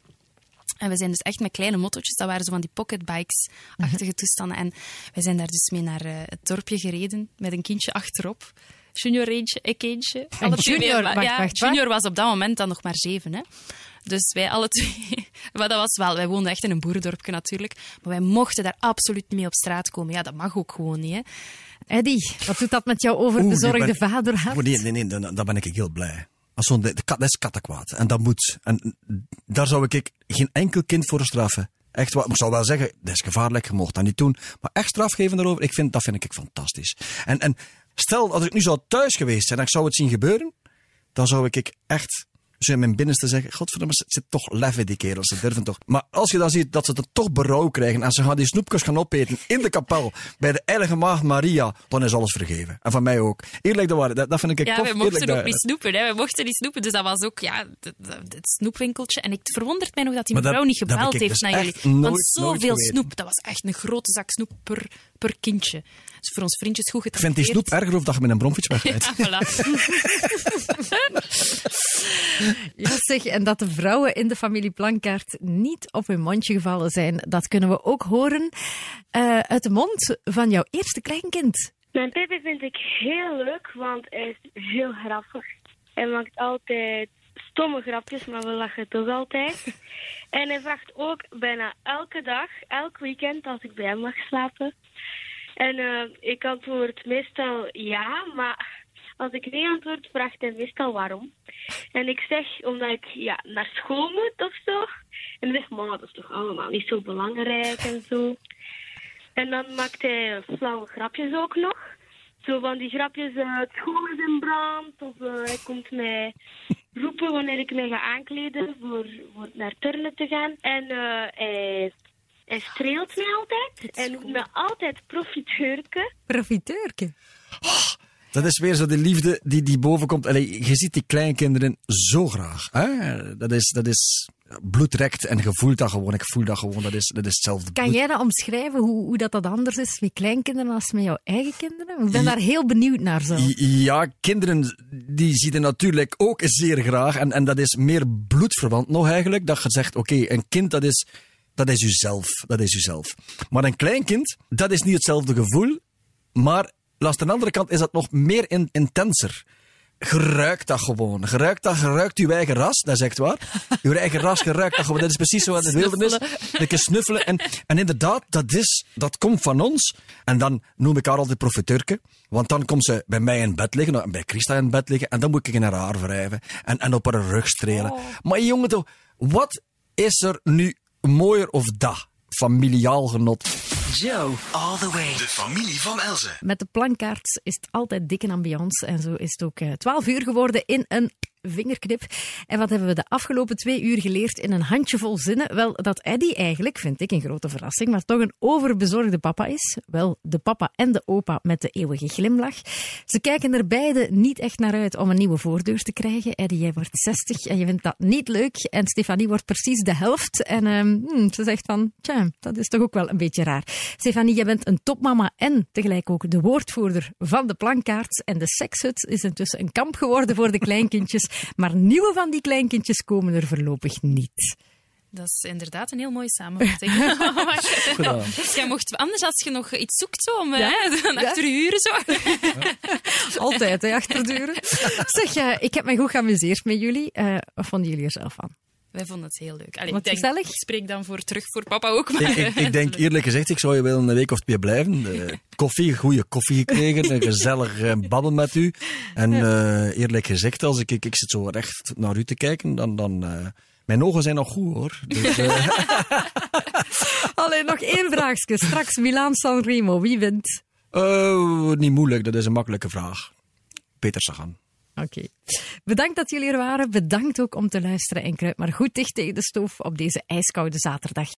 En we zijn dus echt met kleine mottootjes, dat waren zo van die pocketbikes-achtige toestanden. En wij zijn daar dus mee naar eh, het dorpje gereden, met een kindje achterop. Junior eentje, ik eentje. En junior, maar- wacht, ja, wacht, junior was op dat moment dan nog maar zeven. Hè. Dus wij alle twee... Maar dat was wel... Wij woonden echt in een boerendorpje natuurlijk. Maar wij mochten daar absoluut niet mee op straat komen. Ja, dat mag ook gewoon niet, hè. Eddy, wat doet dat met jouw overbezorgde ben-? Oh, nee, nee, nee, dan, dan ben ik heel blij. Als zo'n, de, de kat, dat is kattenkwaad. En dat moet. En daar zou ik geen enkel kind voor straffen. Echt waar. Ik zou wel zeggen, dat is gevaarlijk, je mocht dat niet doen. Maar echt straf geven daarover, ik vind, dat vind ik fantastisch. En, en stel, als ik nu zou thuis geweest zijn en ik zou het zien gebeuren, dan zou ik echt zo in mijn binnenste zeggen, godverdomme, ze zit toch lef in die kerels, ze durven toch. Maar als je dan ziet dat ze er toch berouw krijgen en ze gaan die snoepjes gaan opeten in de kapel bij de heilige maagd Maria, dan is alles vergeven. En van mij ook. Eerlijk de waarheid, dat, dat vind ik Ja, tof, we mochten ook niet snoepen. Hè. We mochten niet snoepen. Dus dat was ook ja, het, het snoepwinkeltje. En ik het verwondert mij nog dat die dat- mevrouw niet dat heb gebeld heeft dus naar jullie. Want nooit- nooit zoveel snoep. Dat was echt een grote zak snoep per, per kindje. Dus voor ons vriendjes goed Ik vind die snoep erger of dat je met een bromfiets wegrijdt. Ja, voilà. Ja, zeg, en dat de vrouwen in de familie Plankaart niet op hun mondje gevallen zijn, dat kunnen we ook horen eh, uit de mond van jouw eerste kleinkind. Mijn Pepe vind ik heel leuk, want hij is heel grappig. Hij maakt altijd stomme grapjes, maar we lachen toch altijd. En hij vraagt ook bijna elke dag, elk weekend, als ik bij hem mag slapen. En eh, ik antwoord meestal ja, maar als ik nee antwoord, vraagt hij meestal waarom. En ik zeg, omdat ik ja, naar school moet of zo. En hij zegt, mama, dat is toch allemaal niet zo belangrijk en zo. En dan maakt hij flauwe grapjes ook nog. Zo van die grapjes, eh, het school is in brand. Of eh, hij komt mij roepen wanneer ik mij ga aankleden voor, voor naar turnen te gaan. En eh, hij, hij streelt mij altijd. En noemt me altijd profiteurke. Profiteurke. Dat is weer zo de liefde die, die boven komt. Allee, je ziet die kleinkinderen zo graag. Hè? Dat, is, dat is bloedrekt en je voelt dat gewoon. Ik voel dat gewoon. Dat is, dat is hetzelfde. Kan jij dat omschrijven, hoe, hoe dat, dat anders is met kleinkinderen als met jouw eigen kinderen? Ik ben daar heel benieuwd naar zo. Ja, kinderen die het natuurlijk ook zeer graag. En, en dat is meer bloedverwant nog eigenlijk. Dat je zegt, oké, een kind dat is, dat is uzelf. Dat is uzelf. Maar een kleinkind, dat is niet hetzelfde gevoel. Maar langs de andere kant is dat nog meer in- intenser. Je ruikt dat gewoon. Je ruikt dat, je ruikt je eigen ras, dat is echt waar. Je eigen ras, je ruikt dat gewoon. Dat is precies zo wat de wildernis. Een keer snuffelen. En, en inderdaad, dat, is, dat komt van ons. En dan noem ik haar altijd profiteurke. Want dan komt ze bij mij in bed liggen, en bij Christa in bed liggen. En dan moet ik in haar haar wrijven. En, en op haar rug strelen. Maar jongen, toch, wat is er nu mooier of dat? Familiaal genot. Joe, all the way. De familie van Elze. Met de plankaarts is het altijd dikke ambiance. En zo is het ook eh, 12 uur geworden in een vingerknip. En wat hebben we de afgelopen twee uur geleerd in een handjevol zinnen? Wel, dat Eddy eigenlijk, vind ik een grote verrassing, maar toch een overbezorgde papa is. Wel, de papa en de opa met de eeuwige glimlach. Ze kijken er beide niet echt naar uit om een nieuwe voordeur te krijgen. Eddy, jij wordt 60 en je vindt dat niet leuk. En Stefanie wordt precies de helft. En ehm, hmm, ze zegt van, tja, dat is toch ook wel een beetje raar. Stefanie, jij bent een topmama en tegelijk ook de woordvoerder van de plankaarts. En de sekshut is intussen een kamp geworden voor de kleinkindjes. Maar nieuwe van die kleinkindjes komen er voorlopig niet. Dat is inderdaad een heel mooie samenvatting. gedaan. Jij mocht anders als je nog iets zoekt zo, om eh, Ja. hè, dan achter uren zo. Altijd, hè, achterdeuren. Zeg, eh, ik heb mij goed geamuseerd met jullie. Eh, wat vonden jullie er zelf van? Wij vonden het heel leuk. Allee, Wat ik, denk, gezellig. ik spreek dan voor terug voor papa ook. Maar, Ik, ik, ik denk eerlijk gezegd, ik zou je wel een week of twee blijven. Koffie, goede koffie gekregen, een gezellig eh, babbel met u. En eh, eerlijk gezegd, als ik, ik, ik zit zo recht naar u te kijken, dan... dan eh, mijn ogen zijn nog goed hoor. Dus, Alleen nog één vraagje. Straks Milaan-San Remo. Wie wint? eh, niet moeilijk, dat is een makkelijke vraag. Peter Sagan. Oké. Bedankt dat jullie er waren. Bedankt ook om te luisteren en kruip maar goed dicht tegen de stoof op deze ijskoude zaterdag.